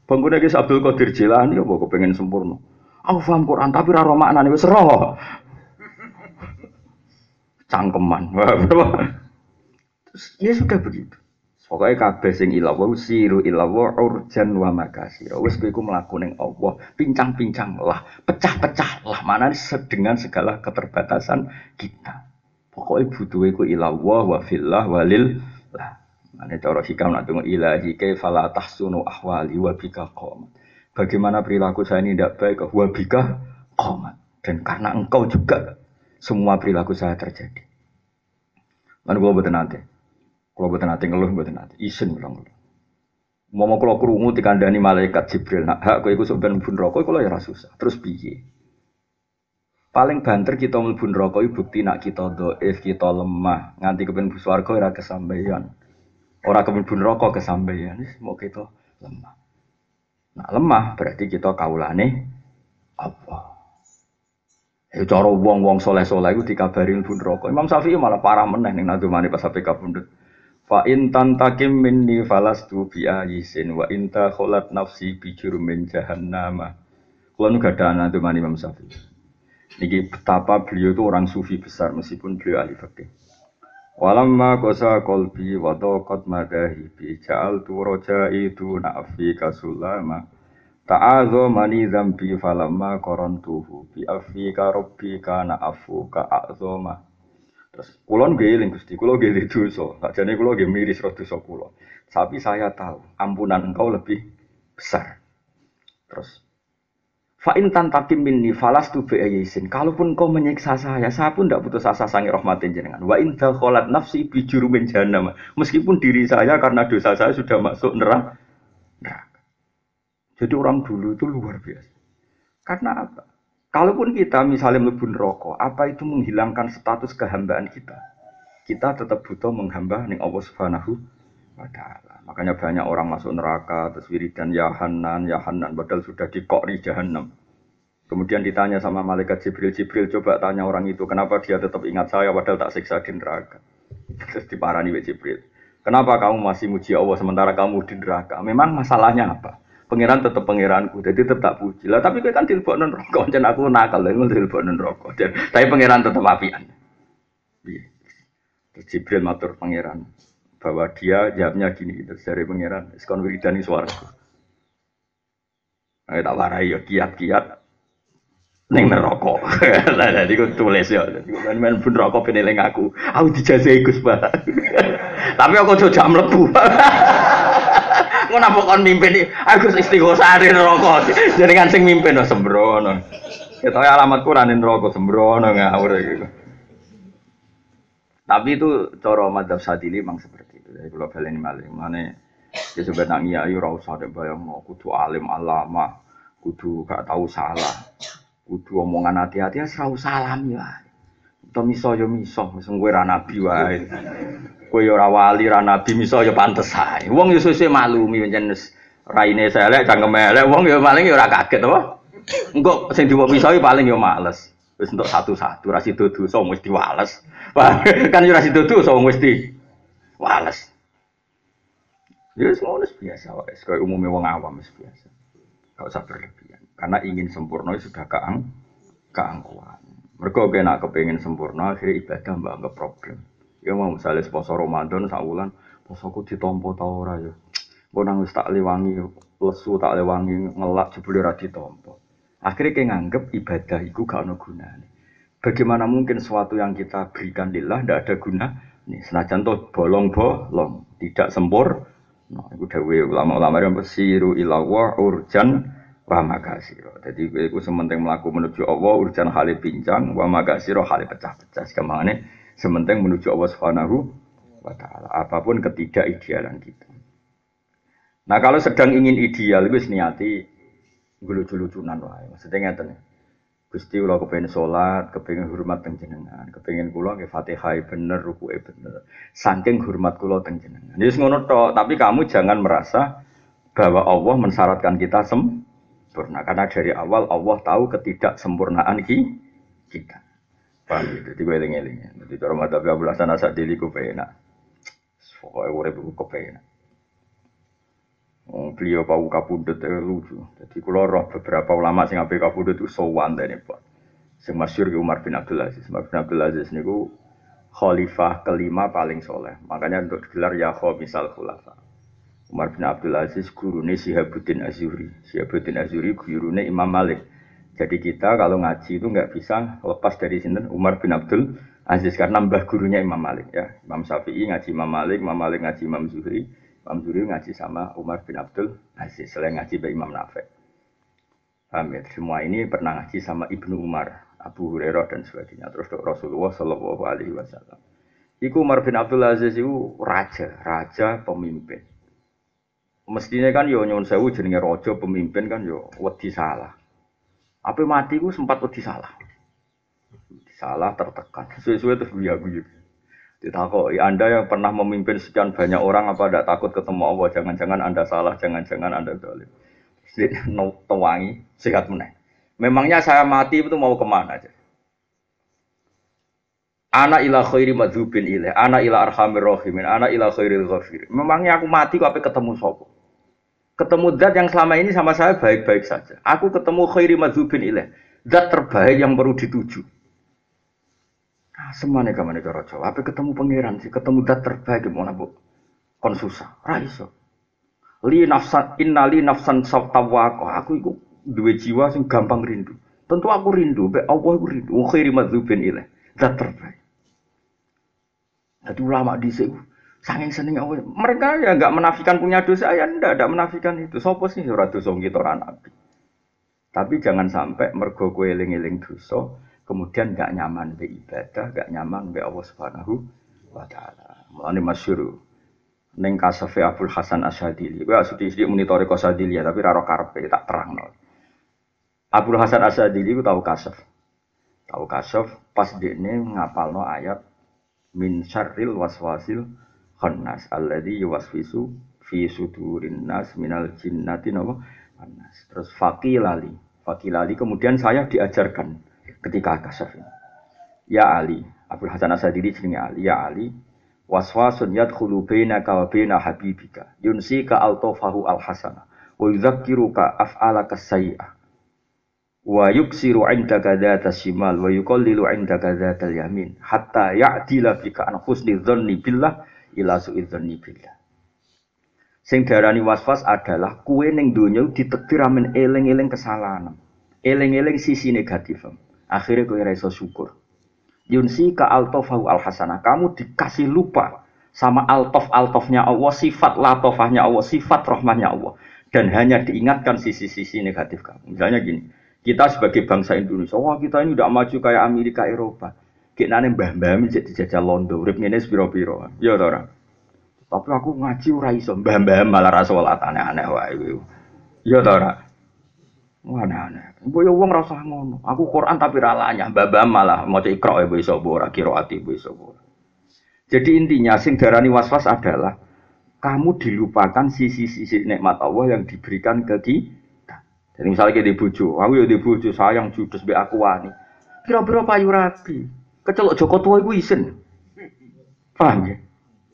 Bangunnya ki Abdul Qadir Jilani apa pengen sempurna. Aku paham Quran tapi ra maknane wis roh. Cangkeman. Ya sudah begitu. Pokoknya kabeh sing ilawa siru ilawa urjan wa makasir. Wis kowe iku mlaku ning Allah, pincang-pincang lah, pecah-pecah lah mana dengan segala keterbatasan kita. Pokoknya butuh iku ilawa wa fillah walil lah. Mane cara hikam nak tunggu ilahi kaifala tahsunu ahwali wa bika qomat. Bagaimana perilaku saya ini tidak baik wa bika qomat. Dan karena engkau juga semua perilaku saya terjadi. Mana gua betul nanti. Kalau buat nanti ngeluh buat nanti isin bilang Mau mau kalau kerungu dikandani malaikat Jibril, nak hak kau ikut sebenarnya pun rokok kalau ya susah. Terus piye? Paling banter kita pun rokok bukti nak kita doif kita lemah nganti kepen buswargo ora kesampaian. Orang kepen rokok kesampaian, mau kita lemah. Nah lemah berarti kita kaulane apa? Ya cara wong-wong soleh-soleh itu dikabarin pun rokok. Imam Syafi'i malah parah meneh ning nadumane pas sampai kabundut. Fa in tantakim minni falastu bi ayisin wa inta kholat nafsi bi jurumin jahannama. Kulo nu gada anak tuh Imam Syafi'i. Niki betapa beliau itu orang sufi besar meskipun beliau ahli fikih. Walamma kosa kolbi wa taqat madahi bi ja'al tu roja'i tu na'fi kasulama. Ta'azo mani zambi falamma korontuhu bi afika rabbi kana afu ka a'zoma. Terus kulon geling gusti, kulo geling dosa. Tak jadi kulo geling miris roh dosa kulo. Tapi saya tahu ampunan engkau lebih besar. Terus Fa'in tantakim minni falas tu bi'ayisin. Kalaupun kau menyiksa saya, saya pun tidak putus asa sangi rahmatin jenengan. Wa in kholat nafsi bijurumin jahannam. Meskipun diri saya karena dosa saya sudah masuk neraka. Jadi orang dulu itu luar biasa. Karena apa? Kalaupun kita misalnya melebur rokok, apa itu menghilangkan status kehambaan kita? Kita tetap butuh menghamba ning Allah Subhanahu wa taala. Makanya banyak orang masuk neraka terus wiridan ya Hanan, ya Hanan padahal sudah dikori jahanam. Kemudian ditanya sama malaikat Jibril, Jibril coba tanya orang itu, kenapa dia tetap ingat saya padahal tak siksa di neraka. Terus diparani oleh Jibril. Kenapa kamu masih muji Allah sementara kamu di neraka? Memang masalahnya apa? Pangeran tetap pangeranku, jadi tetap puji. Lah tapi kan tilbok non rokok, dan aku nakal, lah tilbok non rokok. Tapi pangeran tetap apian. Terus Jibril matur pangeran bahwa dia jawabnya gini, terus dari pangeran, sekon wiridani suaraku. Ayo tak warai ya kiat-kiat Neng neraka. Lah dadi ku tulis ya. Dadi ku men pun rokok peneling aku. Aku dijajahi Gus Pak. Tapi aku jam mlebu. Ngono apa kon mimpin aku istighosah neraka. Jenengan sing mimpin no sembrono. Ketoke alamatku ra ning neraka sembrono ngawur gitu. Tapi itu cara madzhab Sadili memang seperti itu. Jadi kalau baleni malih mana ya sebenarnya ayu ora usah bayang mau kudu alim alama, kudu gak tahu salah. Kudu omongan hati-hati ya salam ya. Atau miso yo miso, misal gue nabi wae. Kowe yo ora wali ra nabi miso yo pantes ae. Wong yo sesuk maklumi pancen raine selek cangkem elek wong yo paling yo ora kaget apa. Engko sing diwok miso paling yo males. Wis entuk satu-satu ra sido dosa mesti wales. kan yo ra sido dosa mesti wales. Ya wis ngono biasa wae, kaya umumnya wong awam wis biasa. Gak usah berlebihan. Karena ingin sempurna sudah keang keangkuhan. Mereka kena kepengen sempurna, akhirnya ibadah mbak anggap problem. Ya mau misalnya poso Ramadan saulan, posoku ditompo tau ora ya. Kok nang wis tak lewangi lesu tak lewangi ngelak jebule ora ditompo. Akhirnya kayak nganggep ibadah itu gak ono gunane. Bagaimana mungkin sesuatu yang kita berikan lillah tidak ada guna? Nih, senajan toh bolong-bolong, tidak sempur. Nah, itu dawe ulama-ulama yang bersiru ilawa urjan wa magasiro. Jadi itu sementing menuju Allah urusan hal pincang wa magasiro hal pecah-pecah. Sekamane sementing menuju Allah Subhanahu wa taala. Apa pun ketidakidealan kita. Nah kalau sedang ingin ideal itu niati lucu-lucunan wae. Maksudnya ngeten. Gusti kula kepengin salat, kepengin hormat teng jenengan, kepengin kula nggih Fatihah bener, rukuke bener. Saking hormat kula teng jenengan. Wis ngono tok, tapi kamu jangan merasa bahwa Allah mensyaratkan kita sem sempurna. Karena dari awal Allah tahu ketidaksempurnaan kita. Paham gitu? Jadi gue eling-eling. Jadi cara mata Hasan Asad dili ku penak. Pokoknya urip ku kepenak. Oh, beliau pau kapundut eh, lucu. Jadi kalau roh beberapa ulama sing ape kapundut itu sowan dene Pak. Sing masyhur Umar bin Abdul Aziz. Umar bin Abdul Aziz niku khalifah kelima paling soleh. Makanya untuk gelar ya misal khulafa. Umar bin Abdul Aziz gurune Sihabuddin Azuri. Sihabuddin Azuri gurune Imam Malik. Jadi kita kalau ngaji itu nggak bisa lepas dari sini Umar bin Abdul Aziz karena mbah gurunya Imam Malik ya. Imam Syafi'i ngaji Imam Malik, Imam Malik ngaji Imam Zuhri, Imam Zuhri ngaji sama Umar bin Abdul Aziz. Selain ngaji by Imam Nafek. Ya? Semua ini pernah ngaji sama Ibnu Umar, Abu Hurairah dan sebagainya. Terus Rasulullah Shallallahu Alaihi Wasallam. Iku Umar bin Abdul Aziz itu raja, raja pemimpin mestinya kan yo nyuwun sewu jenenge raja pemimpin kan yo wedi salah. Apa mati ku sempat wedi salah. Salah tertekan. Suwe-suwe terus guyu-guyu. Ditakoki, Anda yang pernah memimpin sekian banyak orang apa tidak takut ketemu Allah? Jangan-jangan Anda salah, jangan-jangan Anda. No, tewangi, sehat meneh. Memangnya saya mati itu mau ke mana aja? Anak ila khairi madzubin ilaih, anak ila arhamir rahimin, anak ila khairil ghafir. Memangnya aku mati kok ketemu sopo? Ketemu zat yang selama ini sama saya baik-baik saja. Aku ketemu khairi madzubin ilaih. Zat terbaik yang perlu dituju. Nah, semuanya kamu cara Jawa. Apa ketemu pangeran sih? Ketemu zat terbaik gimana bu? Kon susah. Raiso. Li nafsan innali nafsan sawtawako. Aku itu dua jiwa sing gampang rindu. Tentu aku rindu. Be Allah aku rindu. Khairi madzubin ilaih. Zat terbaik. Jadi ulama di Saking seneng Allah. Mereka ya nggak menafikan punya dosa ya ndak, ndak menafikan itu. Sopo sih ora dosa kita ora nabi. Tapi jangan sampai mergo kowe eling-eling dosa, kemudian nggak nyaman be ibadah, nggak nyaman be Allah Subhanahu wa taala. Mulane masyhur ning kasafe Abdul Hasan Asyadili. Kowe asudi sithik muni Sadili ya, tapi ora karepe tak terang. Abu Hasan Asadili itu tahu kasaf. Tahu kasaf pas ngapal ngapalno ayat min syarril waswasil khannas alladzi yuwaswisu fi sudurin nas minal jinnati napa? Khannas. Terus fakilali. Fakilali kemudian saya diajarkan ketika kasaf ini. Ya Ali, Abu Hasan Asadili jenenge Ali, ya Ali, waswasun yadkhulu bainaka wa baina habibika. Yunsika altofahu alhasana. Wa yudzakiruka af'alaka sayyi'ah wa yuksiru indaka dzata shimal. Wa yuqallilu indaka dzatal yamin hatta ya'dila bika an husni dzanni billah ila su'i dzanni billah sing darani waswas adalah kue ning donya ditekdir amen eling-eling kesalahan eling-eling sisi negatif akhirnya kue ra iso syukur Yunsi ka altofahu al hasanah. Kamu dikasih lupa sama altof altofnya Allah, sifat latofahnya Allah, sifat rahmahnya Allah. Dan hanya diingatkan sisi-sisi negatif kamu. Misalnya gini, kita sebagai bangsa Indonesia, wah kita ini udah maju kayak Amerika, Eropa. Kita nane mbah-mbah jadi dijajah londo, urip ngene piro-piro. Ya orang. Tapi aku ngaji ora iso, mbah-mbah malah ra salat aneh-aneh wae. Ya ora. Mana aneh. Mbok yo wong rasa ngono. Aku Quran tapi ralanya, babam malah maca ikra ya iso ora qiraati iso Jadi intinya sing darani waswas adalah kamu dilupakan sisi-sisi nikmat Allah yang diberikan ke kita. Jadi misalnya kita dibujuk, aku ya dibujuk sayang judes be aku wani. Kira-kira payu rapi, kecelok Joko tua iku isen. Paham ya?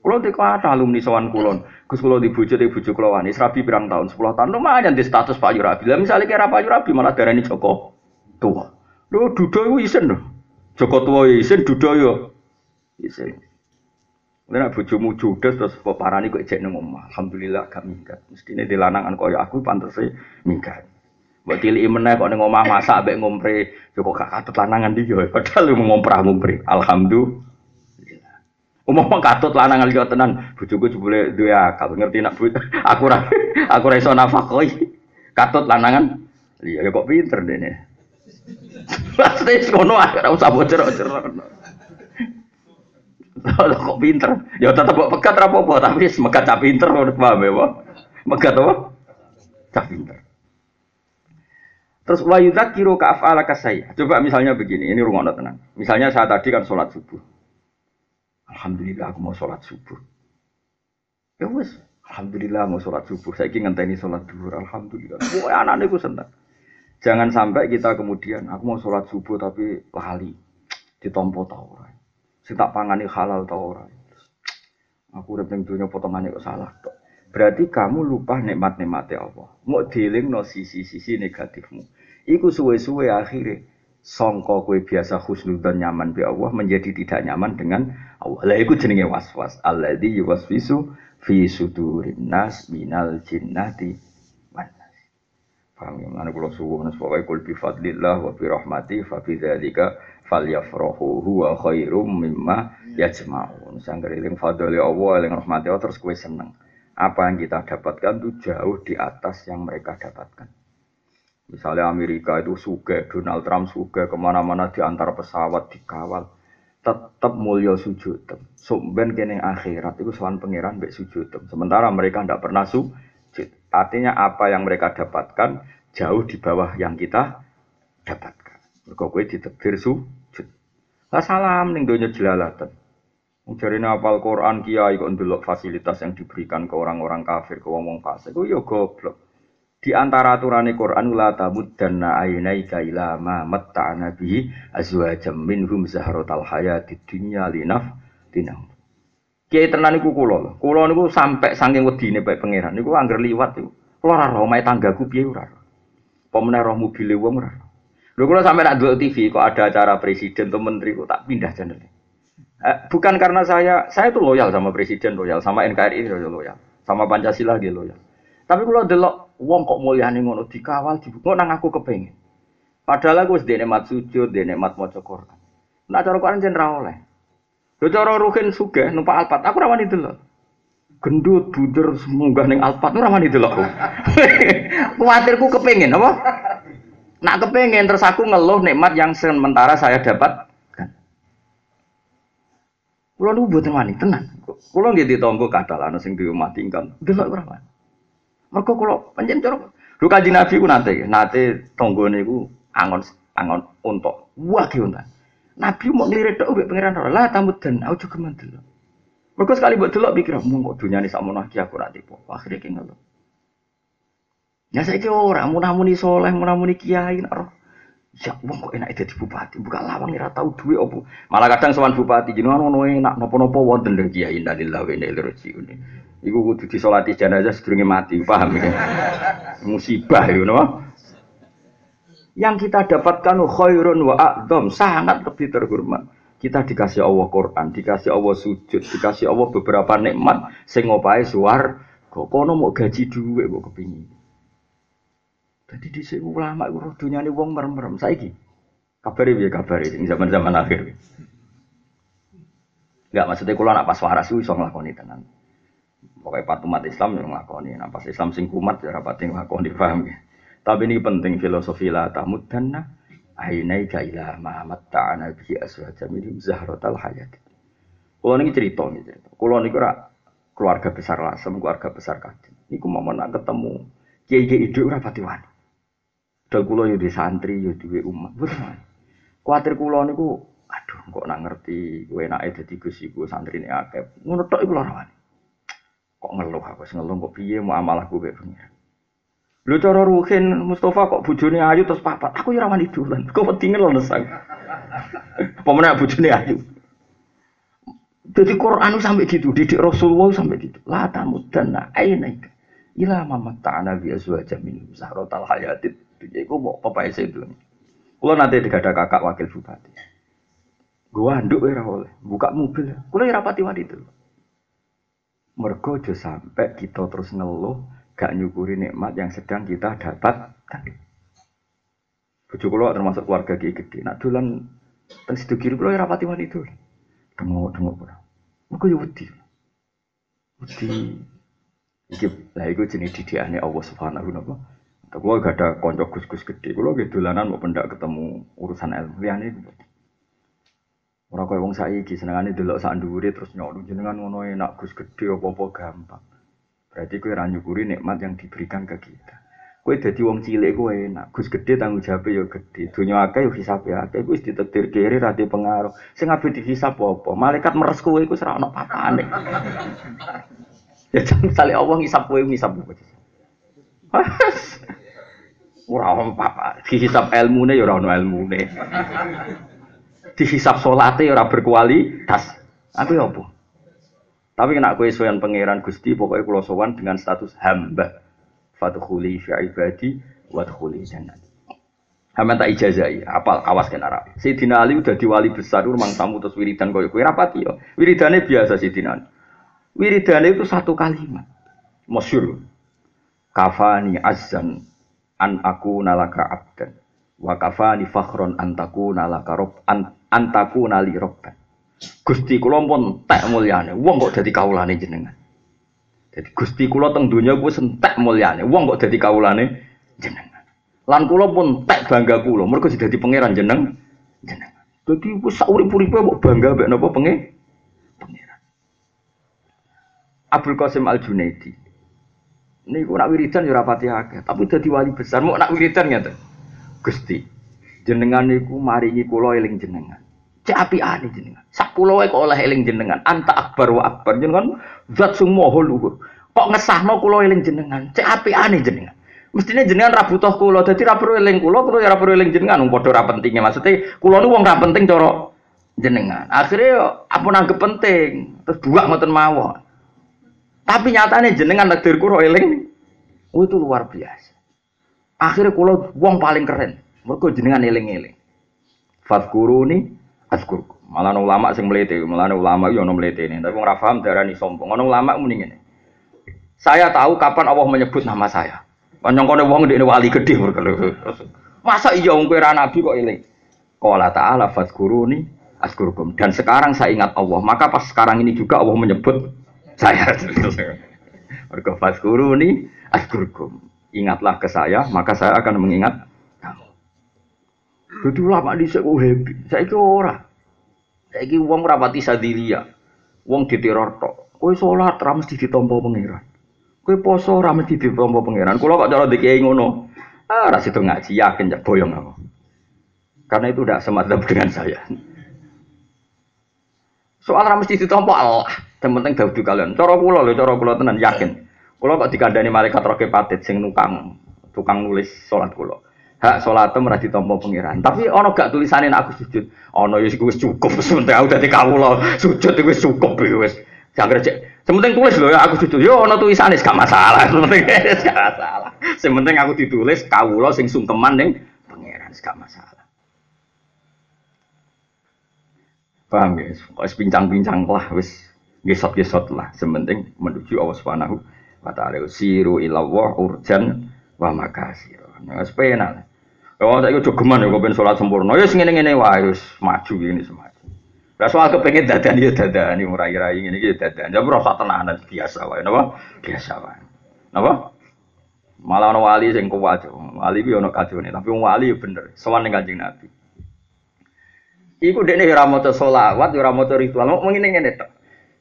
Kulo kata alumni sowan kulon, Gus kulo dibujuk di bujuk kulo wani, serabi pirang tahun, sepuluh tahun lumayan di status Pak Yurabi. Lah misalnya kira Pak Yurabi malah darani Joko tua. Lo dudo itu isen loh. Joko tua ya isen, dudo yo isen. Lalu bujumu judes terus kok parani kok ejek nang omah. Alhamdulillah gak minggat. Mestine dilanangan kaya aku pantes minggat. Mbok tiliki meneh kok ning omah masak ambek ngompre, yo kok gak katut lanangan dia. Padahal mau ngomprah-ngompre. Alhamdulillah. Umum katut lanang liya tenan, bojoku jebule duwe akal, ngerti nak aku ora aku ora iso nafakoi. Katut lanangan. Iya ya kok pinter dene. Pasti ngono ora usah bocor-bocor. kok pinter. Ya tetep kok pegat ra apa-apa, tapi semegat cah pinter udah paham ya, Pak. Megat apa? Cah pinter. Terus wa yudzakiru ka af'ala kasaya. Coba misalnya begini, ini rungokno tenang. Misalnya saya tadi kan sholat subuh. Alhamdulillah aku mau sholat subuh. Ya wes, Alhamdulillah mau sholat subuh. Saya ingin ngenteni sholat duhur. Alhamdulillah. Wah anak anakku senang. Jangan sampai kita kemudian aku mau sholat subuh tapi lali ditompo tau ora. Sing tak pangani halal tau ora. Aku udah dunia potongannya kok salah tok. Berarti kamu lupa nikmat-nikmatnya Allah. Mau dealing no sisi-sisi negatifmu. Iku suwe-suwe akhirnya songko kue biasa husnudan nyaman bi Allah menjadi tidak nyaman dengan Allah. Lah iku jenenge waswas. Alladzi yuwaswisu fi sudurin nas minal jinnati wan. Paham ya? Mana kula nas pokoke kul bi fadlillah wa bi rahmati fa bi dzalika falyafrahu huwa khairum mimma yajma'un. Sanggere eling fadli Allah, eling rahmati Allah terus kue seneng. Apa yang kita dapatkan itu jauh di atas yang mereka dapatkan. Misalnya Amerika itu suge, Donald Trump suge, ke mana-mana diantar pesawat dikawal, tetap mulia sujud. Sumben kene akhirat itu soal pangeran baik sujud. Sementara mereka tidak pernah sujud. Artinya apa yang mereka dapatkan jauh di bawah yang kita dapatkan. Mereka kue ditekdir sujud. Lah salam ning donya jelalatan. Jadi apal Quran kiai kok ndelok fasilitas yang diberikan ke orang-orang kafir, ke wong-wong fasik. Ku yo goblok. Di antara aturan Quran la tamuddanna aynaika ila ma matta'na bihi azwajam minhum zahratal hayatid dunya linaf tinam. Kiai tenan niku kula. Kula niku sampai saking wedine bae pangeran niku angger liwat niku. Kula ora roh tanggaku piye ora. Apa meneh roh mobile wong ora. Lho kula sampe nak delok TV kok ada acara presiden atau menteri kok tak pindah channel. Eh, bukan karena saya, saya itu loyal sama presiden, loyal sama NKRI, loyal, sama Pancasila dia loyal. Tapi kalau delok wong kok mulyane ngono dikawal dibuka nang aku kepengin. Padahal aku wis mat sujud, dene mat maca Quran. Nak cara Quran jen ra oleh. Lho cara ruhin sugih numpak alpat, aku ra wani delok. Gendut buder munggah ning alpat ora wani delok. Kuwatirku kepengin apa? Nak kepengin terus aku ngeluh nikmat yang sementara saya dapat Kulo nu mboten wani tenan. Kulo nggih ditompo kadal ana sing diomah tinggal. Delok ora wani. Mergo kula panjen cara Lu kaji Nabi ku nate, nate tonggone ku angon angon untuk wah ki unta. Nabi mau ngelirik tok mbek pangeran lah dan aku juga mantel. Mereka sekali buat delok pikir, mau kok dunia ini sama lagi aku nanti po. Akhirnya kayak ngeluh. Ya saya kira orang, mau namuni soleh, namuni kiai, naruh. Ya wong kok enak jadi bupati, buka lawang ora tahu duit opo. Malah kadang sowan bupati jenengan ono enak napa-napa wonten lho kiai innalillahi wa inna ilaihi rajiun. Iku kudu disolati jenazah sedurunge mati, paham ya? Musibah itu napa? Yang kita dapatkan khairun wa a'dham, sangat lebih terhormat. Kita dikasih Allah Quran, dikasih Allah sujud, dikasih Allah beberapa nikmat sing ngopahe suar, kok kono mau gaji duit kok kepingin. Jadi di sini ulama itu dunia ini wong merem-merem. Saiki kabari ya kabari ini zaman-zaman akhir. Enggak maksudnya kalau nak pas waras itu bisa ngelakoni tenan. Pokoknya pat umat Islam yang ngelakoni. Nah pas Islam sing kumat ya rapat yang ngelakoni paham ya. Tapi ini penting filosofi lah tamud dana ainai ila ma matta'ana bi aswaja min zahratal hayat. Kulo niki cerita niki cerita. Kulo niku keluarga besar Lasem, keluarga besar Kadin. Niku mau nak ketemu kiai-kiai itu ora pati wani. Dal kula yo di santri yo duwe umat. Kuatir kula niku aduh kok nak ngerti kowe enake dadi Gus iku santrine akeh. Ngono tok iku lara Kok ngeluh aku sing ngeluh kok piye muamalahku kaya pengiran. Lho cara Ruhin Mustafa kok bojone ayu terus papat. Aku ya ora wani dolan. Kok pentinge lho lesang. Pemenang bojone ayu. Jadi Quran sampai gitu, didik Rasulullah sampai gitu. La tamudanna ainaika ila ta'ana bi azwajam min sahratal hayatid dunya iku mau papai itu. Kulo nanti ada kakak wakil bupati. Gua anduk ora oleh, buka mobil. Kulo ora pati wani itu. Mergo aja sampai kita terus ngeluh gak nyukuri nikmat yang sedang kita dapatkan. Bojo kula termasuk keluarga kiai gede. Nak dolan teng situ kiri kula ora pati wani itu. Dengok-dengok ora. Mergo yo wedi. Wedi Iki lah iku jenis didikane Allah Subhanahu wa taala. Kalau gak ada konco gus-gus gede, kalau gitu dolanan mau pendak ketemu urusan ilmu liane itu. Orang kau wong saiki senengane delok sak ndure terus nyok jenengan ngono enak gus gede apa-apa gampang. Berarti kowe ora nyukuri nikmat yang diberikan ke kita. Kowe dadi wong cilik kowe enak, gus gede tanggung jawab ya gede. Dunia akeh yo ya akeh wis ditetir kiri ra pengaruh. Sing ape dihisab apa? Malaikat meres kowe iku ora ono papane. Ya misalnya Allah ngisap kowe ngisap. Ora ono apa dihisap ilmune ya ora ono ilmune. Dihisap salate ya ora berkualitas. Aku ya apa? Tapi kena kowe sowan pangeran Gusti pokoknya kula sowan dengan status hamba. Fadkhuli fi ibadi wadkhuli jannah. Hamba tak ijazai, apal awas kan Arab. Sayyidina Ali udah di wali besar, rumang tamu terus wiridan koyo kowe rapati yo. Wiridane biasa Sayyidina Ali. Wiridane itu satu kalimat. Masyur. Kafani azan an aku nalaka abdan. Wa kafani fakhron antaku nalaka rob an, antaku nali robban. Gusti kula pun tak mulyane. Wong kok dadi kawulane jenengan. Jadi Gusti kula teng donya kuwi entek mulyane. Wong kok dadi kawulane jenengan. Lan kula pun tak bangga kula mergo dadi pangeran jeneng jenengan. Dadi wis sak urip-uripe kok bangga mek napa pengen Abdul Qasim Al Junaidi. Ini nak wiridan ya rapati akeh, tapi dadi wali besar mau nak wiridan ngeten. Gusti, jenengan niku maringi kula eling jenengan. Cek apiane jenengan. Sak pulau kok oleh eling jenengan. Anta akbar wa akbar jenengan zat sing maha luhur. Kok ngesahno kula eling jenengan. Cek apiane jenengan. Mestinya jenengan ra butuh kula, dadi ra perlu eling kula, kula ya ra perlu eling jenengan. Wong padha ra pentinge. Maksudnya kula niku wong penting cara jenengan. Akhirnya apa nanggep penting, terus buak ngoten mawon. Tapi nyatanya jenengan takdir kuro eling, oh, itu luar biasa. Akhirnya kulo wong paling keren, mereka jenengan eling-eling. Fatkuruni askurku. Malah ulama sing melete, malah ulama yo ono melete ini. Tapi ora paham darani sombong. Ono ulama mending ini. Saya tahu kapan Allah menyebut nama saya. Panjang kono wong ndekne wali gede Masa iya wong kowe nabi kok eling? Qala ta'ala fadkuruni askurkum. Dan sekarang saya ingat Allah, maka pas sekarang ini juga Allah menyebut saya. Mergo nih askurkum. Ingatlah ke saya, maka saya akan mengingat kamu. Dadi lama di ku happy. Saiki ora. Saiki wong ora pati sadilia. Wong diteror tok. Kowe salat ra mesti ditampa pangeran. Kowe poso ora mesti ditompo pangeran. Kula kok cara dikiai ngono. Ah, ora situ ngaji yakin ya boyong aku. Karena itu tidak semadzap dengan saya. Soal ora mesti ditompo Allah. Yang penting dawuh kalian. Cara kula lho, cara kula tenan yakin. Kula kok dikandani malaikat roke patit sing nukang tukang nulis salat kula. Hak salat ora ditampa pangeran. Tapi ana gak tulisane aku sujud. Ana ya wis cukup penting aku dadi kawula. Sujud wis cukup wis. Jangan cek Sementing tulis loh ya aku ditulis. Yo ono tulisannya gak masalah. Sementing gak masalah. Sementing aku ditulis kawula sing sungkeman ning pangeran gak masalah. Paham guys? Kok pincang-pincang lah wis gesot-gesot lah. Sementing menuju Allah Subhanahu wa taala. Siru ilawah urjan wa makasir. Nah, sepena. Oh, saya jogeman ya, kau pengen sholat sempurna. Ya, segini ngene wae, maju ini semua. Lah soal kepengen dadan ya dadan ini murai-rai ini ya dadan. Ya rasa tenanan biasa wae napa? Biasa wae. Napa? Malah ana wali sing kuat. Wali ku ana kajone, tapi wali ya bener. Sowan ning Kanjeng Nabi. Iku dekne ora maca selawat, ora maca ritual. Mau ngene ngene tok.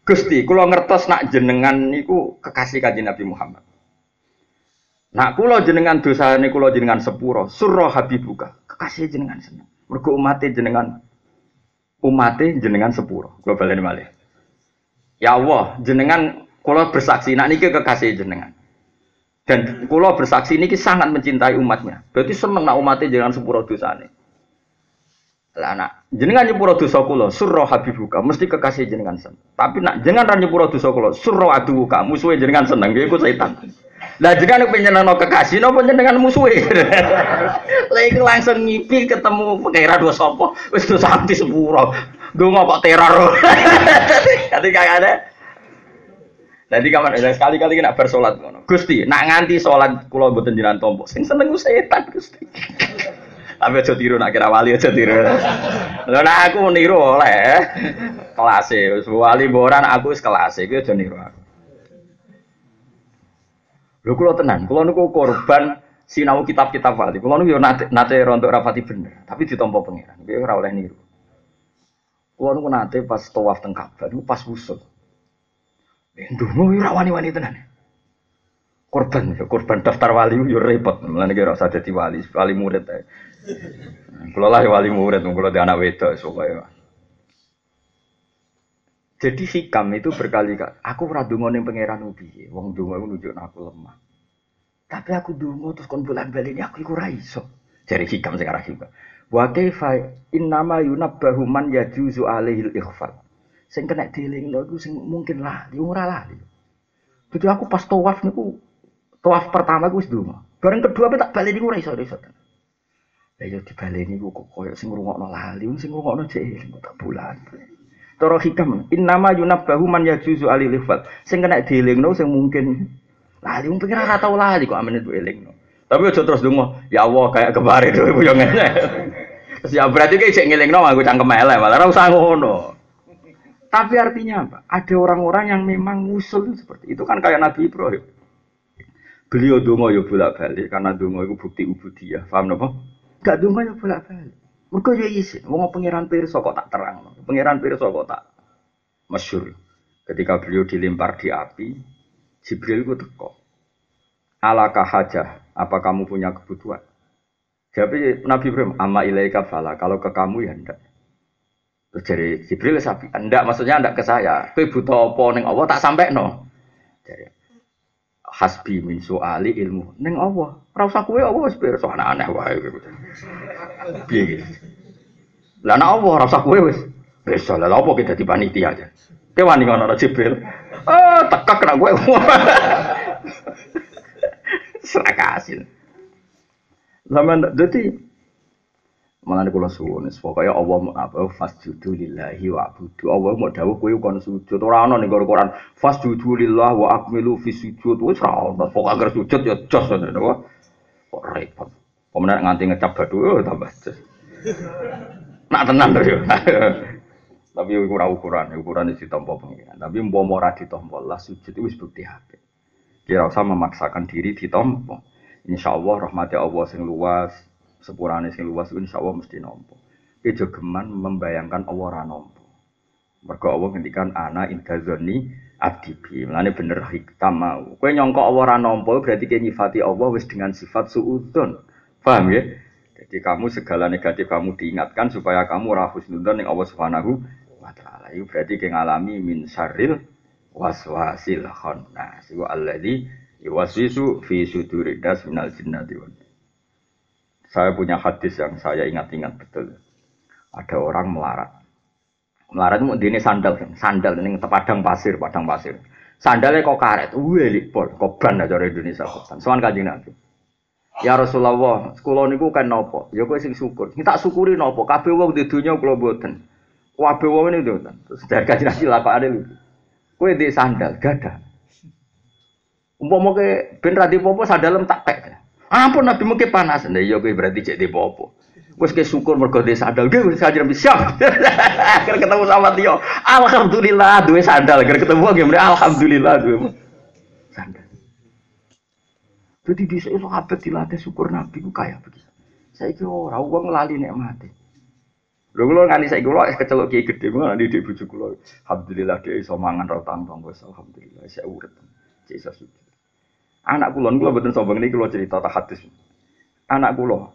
Gusti, kula ngertos nak jenengan niku kekasih Kanjeng Nabi Muhammad. Nak kula jenengan dosane kula jenengan sepuro, surra habibuka. Kekasih jenengan seneng. Mergo umate jenengan umate jenengan sepuro. Kula baleni malih. Ya Allah, jenengan kula bersaksi nak niki kekasih jenengan. Dan kula bersaksi niki sangat mencintai umatnya. Berarti seneng nak umate jenengan sepuro dosane. Lah nak jenengan nyepuro dosa kula surra habibuka mesti kekasih jenengan seneng. Tapi nak jenengan ra nyepuro dosa kula surra aduka musuhe jenengan seneng iku setan. Lah jenengan penjenengan kekasih napa jenengan musuhe. Lah iku langsung ngipi ketemu pengira dua sapa wis dosa anti sepuro. Donga kok teror. Kagak ada. Jadi kapan sekali-kali kena bersolat. Gusti, nak nganti solat kula mboten jenengan tompo. Sing seneng setan Gusti. Tapi aja tiru nak kira wali aja tiru. Lha nah aku niru oleh kelas e. Wali boran aku wis kelas e, aja niru aku. Lho kula tenan, kula niku korban sinau kitab-kitab wali. Kula niku yo nate, nate rontok rapati bener, tapi ditampa pangeran. Kuwi ora oleh niru. Kula niku nate pas tawaf teng Ka'bah niku pas wusul. Ndungu ora wani-wani tenan korban korban daftar wali yo repot mulane kira usah dadi wali wali murid ae kula lah wali murid kula di anak wedok pokoke jadi hikam itu berkali-kali aku ora donga ning pangeran piye wong donga iku nunjukno aku lemah. Tapi aku donga terus kon bulan-balik aku iku ora iso. Jadi hikam sing arah hikam wa kaifa innama yunabbahu man yajuzu alaihil ikhfal sing kena dielingno iku sing mungkin lah ora lali. Jadi aku pas tawaf niku Tawaf pertama gue sedih Bareng kedua tapi tak balik iso iso. Lah yo dibaleni gue kok koyo sing ngrungokno lali, sing ngrungokno jek eling tak bulan. Toro hikam, innama yunabbahu man yajuzu ali lifat. Sing kena dielingno sing mungkin lali wong pengen ora tau lali kok amen itu elingno. Tapi aja terus dongo, ya Allah kayak kemarin tuh yo ngene. Terus ya berarti kayak cek ngelingno aku cangkem elek, malah ora usah ngono. Tapi artinya apa? Ada orang-orang yang memang ngusul seperti itu kan kayak Nabi Ibrahim. Beliau dongo yo bolak balik karena dongo itu bukti ubudiyah. Paham nopo? Gak dongo yo bolak balik. Mereka yo isin. Wong pangeran pirsa kok tak terang. Pangeran pirsa kok tak masyur. Ketika beliau dilempar di api, Jibril itu teko. Alakah hajah? Apa kamu punya kebutuhan? Jadi Nabi Ibrahim, ama ilaika fala. Kalau ke kamu ya ndak. Terus dari Jibril sapi, ndak maksudnya ndak ke saya. Kowe butuh apa ning Allah tak sampai no. Jadi, hasbi min soali ilmu. Neng Allah ora usah apa wis pirsa. Aneh wae piye lah nek Allah ora usah kowe bisa lah apa kita di panitia aja? Kowe wani ngono ora Jibril? Ah tekak nek kowe. Serakasin zaman dadi Malah kula suwun, pokoknya Allah apa fasjudu lillahi wa abudu. Allah mau dawuh kowe kon sujud. Ora ana ning Quran fasjudu lillahi wa akmilu fi sujud. Wis ora ana. Pokoke agar sujud ya jos ngono. Kok repot. Pemenang nganti ngecap badu oh, tambah jos. Nak tenan to yo. Tapi ora ukuran, ukuran iki ditampa pengiran. Tapi umpama ora ditampa lah sujud wis bukti hati. Kira usah memaksakan diri ditampa. Insyaallah rahmati Allah sing luas, sepurane sing luas insya Allah mesti nompo. Kejo geman membayangkan Allah ora nompo. Mergo Allah ngendikan ana indazoni adibi. Mulane bener hikam mau. Kowe nyangka Allah ora nampa berarti kowe nyifati Allah wis dengan sifat suudzon. Paham ya? Jadi kamu segala negatif kamu diingatkan supaya kamu ora husnudzon ning Allah Subhanahu wa taala. Itu berarti kowe ngalami min syarril waswasil khannas. Wa alladzi yuwaswisu fi sudurid das minal jinnati wan saya punya hadis yang saya ingat-ingat betul. Ada orang melarat. Melarat itu ini sandal, sandal ini padang pasir, padang pasir. Sandalnya kok karet, wih pol, koban aja dari Indonesia. Soal kajian nabi. Ya Rasulullah, sekolah niku kan nopo. Ya kowe sing syukur. Kita syukuri nopo. Kabeh wong di dunia kula mboten. Kabeh wong ini mboten. Terus dari kajian nabi lakokane lho. Kowe di sandal, gada. Umpama ke ben ra popo sandalem tak pek. Ampun Nabi mungkin panas. Nah iya gue berarti jadi popo. Wes ke syukur mergo de sandal gue wis sajar siap. Akhir ketemu sama Tio. Alhamdulillah duwe sandal. Akhir ketemu gue alhamdulillah duwe sandal. Jadi di sini sahabat dilatih syukur Nabi ku kayak begitu. Saya kira orang uang lali nek mati. Lho kula nganti saiki kula kecelok kiai gedhe kula nanti di bojo kula. Alhamdulillah dia iso mangan ro tangtong wis alhamdulillah saya urip. Cek iso. Anak kula kula mboten sombong niki kula cerita tak hadis. Anak kula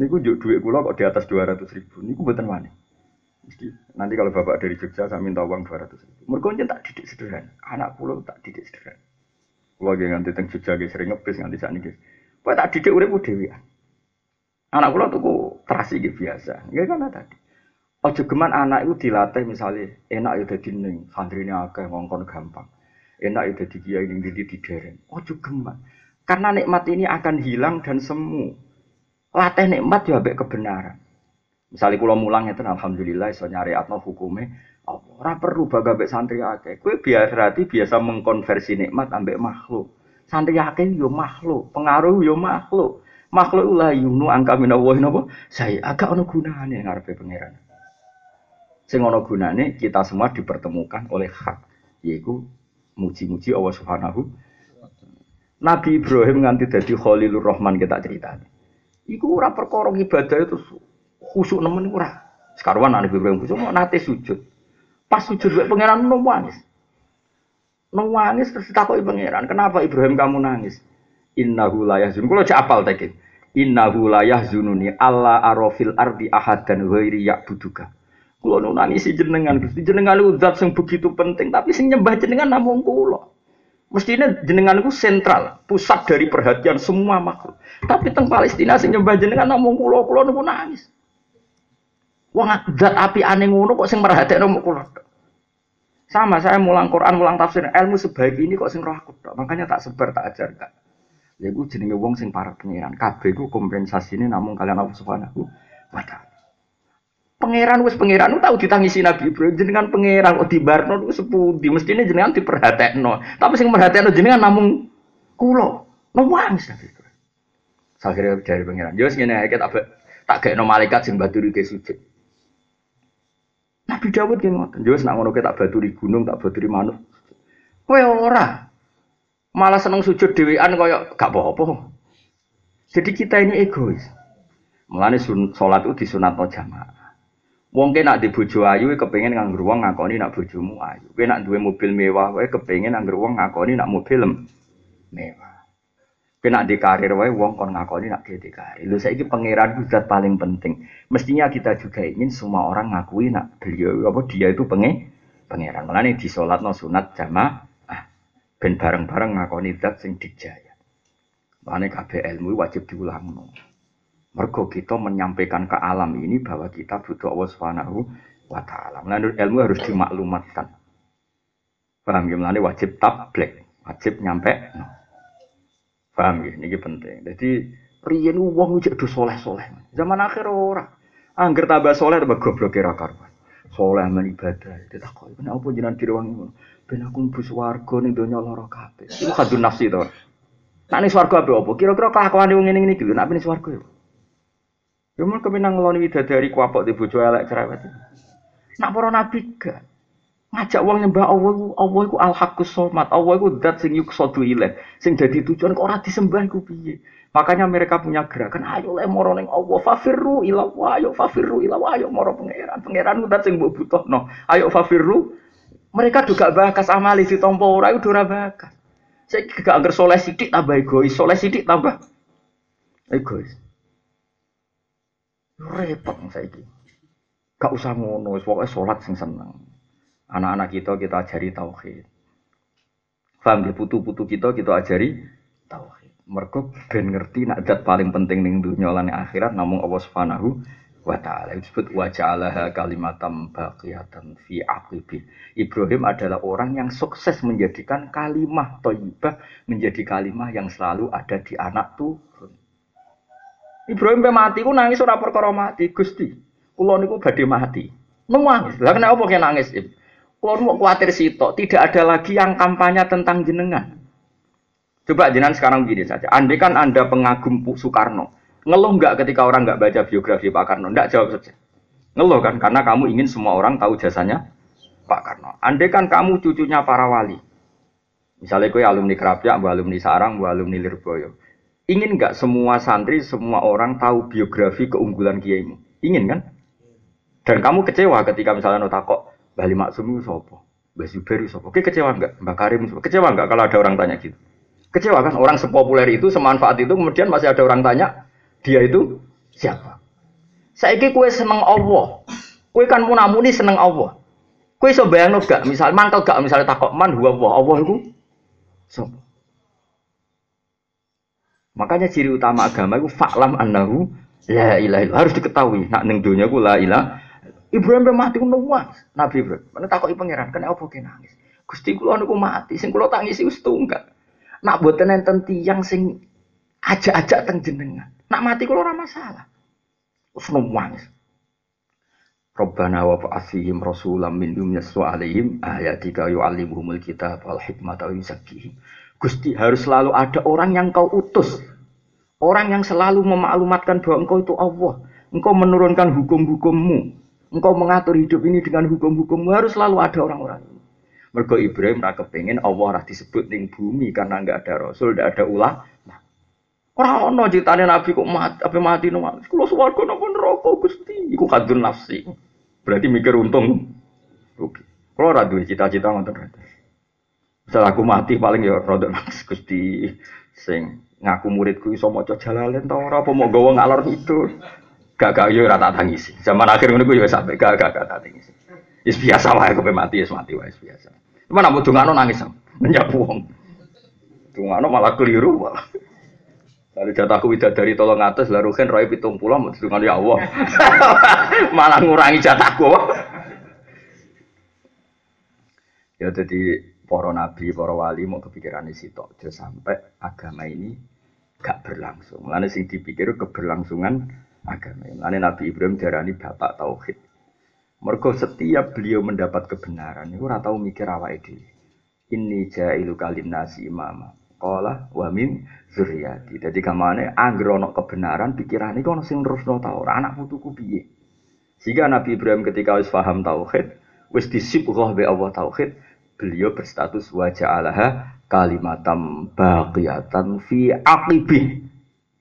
niku njuk dhuwit kula kok di atas 200 ribu niku mboten wani. Mesti nanti kalau bapak dari Jogja saya minta uang 200 ribu. Mergo tak didik sederhana. Anak kula tak didik sederhana. Kula nggih nganti teng Jogja nggih sering ngebis nganti sakniki. Kok tak didik uripku dhewean. Anak kula tuku terasi nggih biasa. Nggih kan tadi. Ojo geman anak itu dilatih misalnya enak ya dadi ning santrine akeh ngongkon gampang enak itu di kiai ini di dereng. Ojo geman. Karena nikmat ini akan hilang dan semu. Latih nikmat ya ambek kebenaran. Misalnya kalau mulang itu alhamdulillah iso nyari atau hukumnya ora perlu baga ambek santri akeh. Kowe biar berarti biasa mengkonversi nikmat ambek makhluk. Santri akeh yo makhluk, pengaruh yo makhluk. Makhluk lah yunu angka minawahi napa? Saya agak ono gunane ngarepe pangeran. Sing ono gunane kita semua dipertemukan oleh hak, yaitu muji-muji Allah Subhanahu Nabi Ibrahim nganti dadi Khalilur Rahman kita cerita. Iku ora perkara ibadah itu khusuk nemen ora. Sekarwan Nabi Ibrahim khusuk mau nate sujud. Pas sujud wae pangeran nangis. Nangis terus takoki pangeran, "Kenapa Ibrahim kamu nangis?" Innahu la yahzun. Kulo cek apal tadi. Innahu la yahzununi alla arafil ardi ahadan ghairi ya'buduka. Kulo nu nangisi jenengan, Gusti jenengan itu zat yang begitu penting, tapi sing nyembah jenengan namung kulo. Mestinya jenengan itu sentral, pusat dari perhatian semua makhluk. Tapi teng Palestina sing nyembah jenengan namung kulo, kulo nu nangis. Wong zat api aneh ngono kok sing merhatekno namung kulo. Sama saya mulang Quran, mulang tafsir, ilmu sebaik ini kok sing roh aku Makanya tak sebar, tak ajar kak. Ya gue jenenge wong sing para pengiran. Kabeh gue ini namun kalian Allah Subhanahu wa. Pangeran wis pangeran tahu ditangisi Nabi Ibrahim jenengan pangeran kok dibarno ku sepudi mestine jenengan diperhatekno. Tapi sing merhatekno jenengan namung kula. Nangis Nabi Ibrahim. Akhirnya dari pangeran. Yo ngene ae tak tak gaekno malaikat sing baturi ke sujud. Nabi Dawud ki ngoten. Yo nak ngono tak baturi gunung, tak baturi manuk. Kowe ora. Malah seneng sujud dhewean kaya gak apa-apa. Jadi kita ini egois. Mulane sholat itu disunatno jamaah. Wong ke nak di bojo ayu kepengen nganggur wong ngakoni nak bojomu ayu. Kowe nak duwe mobil mewah wae kepengen nganggur wong ngakoni nak mobil mewah. Kowe nak di karir wae wong kon ngakoni nak di karir. Lho saiki pangeran zat paling penting. Mestinya kita juga ingin semua orang ngakui nak beliau apa dia itu penge pangeran. Mulane di no sunat jamaah ben bareng-bareng ngakoni zat sing dijaya. Mulane kabeh ilmu wajib diulangno. Mergo kita menyampaikan ke alam ini bahwa kita butuh Allah Subhanahu wa taala. Menurut ilmu harus dimaklumatkan. Paham ya? Mulane wajib tablik, wajib nyampe. Paham ya? Ini penting. Jadi riyen wong cek do soleh-soleh. Zaman akhir ora. Angger tambah soleh tambah goblok kira karuan. Soleh men ibadah. Ditakoni, "Kenapa jenengan direwangi ngono?" Ben aku mlebu swarga ning donya lara kabeh. Iku kadun nafsi to. Nek ning swarga apa? Kira-kira kelakuan wong ngene iki lho, nek ning swarga ya. Ya mun kemenang ngeloni widadari kuapok di bojo elek cerewet. Nak para nabi gak ngajak wong nyembah Allah iku Allah iku al haqqus somat. Allah iku zat sing yuksadu ilaih. Sing dadi tujuan kok ora disembah iku piye? Makanya mereka punya gerakan, ayo le moro ning Allah, fafirru ila wa, ayo fafirru ila wa, ayo moro pangeran. Pangeran zat sing mbok butuhno. Ayo fafirru Mereka juga bakas amali di tompo ora itu ora bakas. Saya gak angker soleh sidik tambah egois, soleh sidik tambah egois. Repot ini. Gak usah ngono, pokoknya sholat sing seneng. Anak-anak kita kita ajari tauhid. Faham ya putu-putu kita kita ajari tauhid. Mergo ben ngerti nak paling penting ning dunya lan akhirat namung Allah Subhanahu wa taala. Disebut wa ja'alaha kalimatam baqiyatan fi aqibi. Ibrahim adalah orang yang sukses menjadikan kalimah thayyibah menjadi kalimah yang selalu ada di anak turun. Ibrahim pe mati ku nangis ora perkara mati, Gusti. Kula niku badhe mati. Nangis. Lah kenapa kok nangis? Kulo mau khawatir sitok, tidak ada lagi yang kampanye tentang jenengan. Coba jenengan sekarang begini saja. Andai kan Anda pengagum Soekarno, ngeluh nggak ketika orang nggak baca biografi Pak Karno? Nggak jawab saja. Ngeluh kan? Karena kamu ingin semua orang tahu jasanya Pak Karno. Andai kan kamu cucunya para wali, misalnya kue alumni Kerapia, alumni Sarang, alumni Lirboyo. Ingin nggak semua santri, semua orang tahu biografi keunggulan kiaimu? Ingin kan? Dan kamu kecewa ketika misalnya notakok, Bali Maksum itu sopo? Mbak Zubair sopo? Oke kecewa enggak? Mbak Karim sopo? Kecewa enggak kalau ada orang tanya gitu? Kecewa kan? Orang sepopuler itu, semanfaat itu, kemudian masih ada orang tanya, dia itu siapa? Saya kue seneng Allah. Kue kan munamuni seneng Allah. Kue so bayang gak? Misal mantel gak? Misalnya takok man huwa. Allah itu sopo? Makanya ciri utama agama itu faklam annahu la ilaha harus diketahui. Nak ning dunia ku la ilaha Ibrahim mati ku. Nabi Ibrahim. Mana takoki pangeran, kenapa kok nangis? Gusti kula niku mati, sing kula tangisi wis tunggal. Nak boten enten tiyang sing ajak-ajak teng jenengan. Nak mati kula ora masalah. Wis nangis. Rabbana wa fa'asihim rasulam minhum yaswa alaihim ayatika yu'allimuhumul kitab wal hikmata wa. Gusti harus selalu ada orang yang kau utus. Orang yang selalu memaklumatkan bahwa engkau itu Allah. Engkau menurunkan hukum-hukummu. Engkau mengatur hidup ini dengan hukum-hukum harus selalu ada orang-orang ini. Mergo Ibrahim ora kepengin Allah ora disebut ning bumi karena enggak ada rasul, enggak ada ulah. Nah, ora ono critane nabi kok mati, apa mati no. Kulo swarga napa neraka Gusti. Iku kadun nafsi. Berarti mikir untung rugi. Kulo ora duwe cita-cita ngoten. Setelah aku mati paling ya rodok nangis Gusti sing ngaku muridku iso maca jalalen ta ora apa mau gawa ngalor itu. Gak gak yo rata tangisi. Zaman akhir ngono ku yo sampe gak gak gak tangisi. Is biasa wae kowe mati is mati wae biasa. Cuma nak dungano nangis menyapu wong. Dungano malah keliru malah. Lalu jatahku dari tolong atas lalu kan roy pitung pulau mau dengan ya Allah. malah ngurangi jatahku. ya jadi para nabi, para wali mau kepikiran isi tok, sampai agama ini gak berlangsung. Lalu sing dipikir keberlangsungan agama. Lalu Nabi Ibrahim darani bapak tauhid. Mergo setiap beliau mendapat kebenaran, itu ora tahu mikir awake dhewe. Ini jailu kalim nasi imama. Qala wa min zuriyati. Jadi kamane anggere ana kebenaran pikirane kok ana sing nerusno ta ora anak putuku piye. Sehingga Nabi Ibrahim ketika wis paham tauhid, wis disibghah be Allah tauhid, beliau berstatus wa ja'alaha kalimatam baqiyatan fi aqibih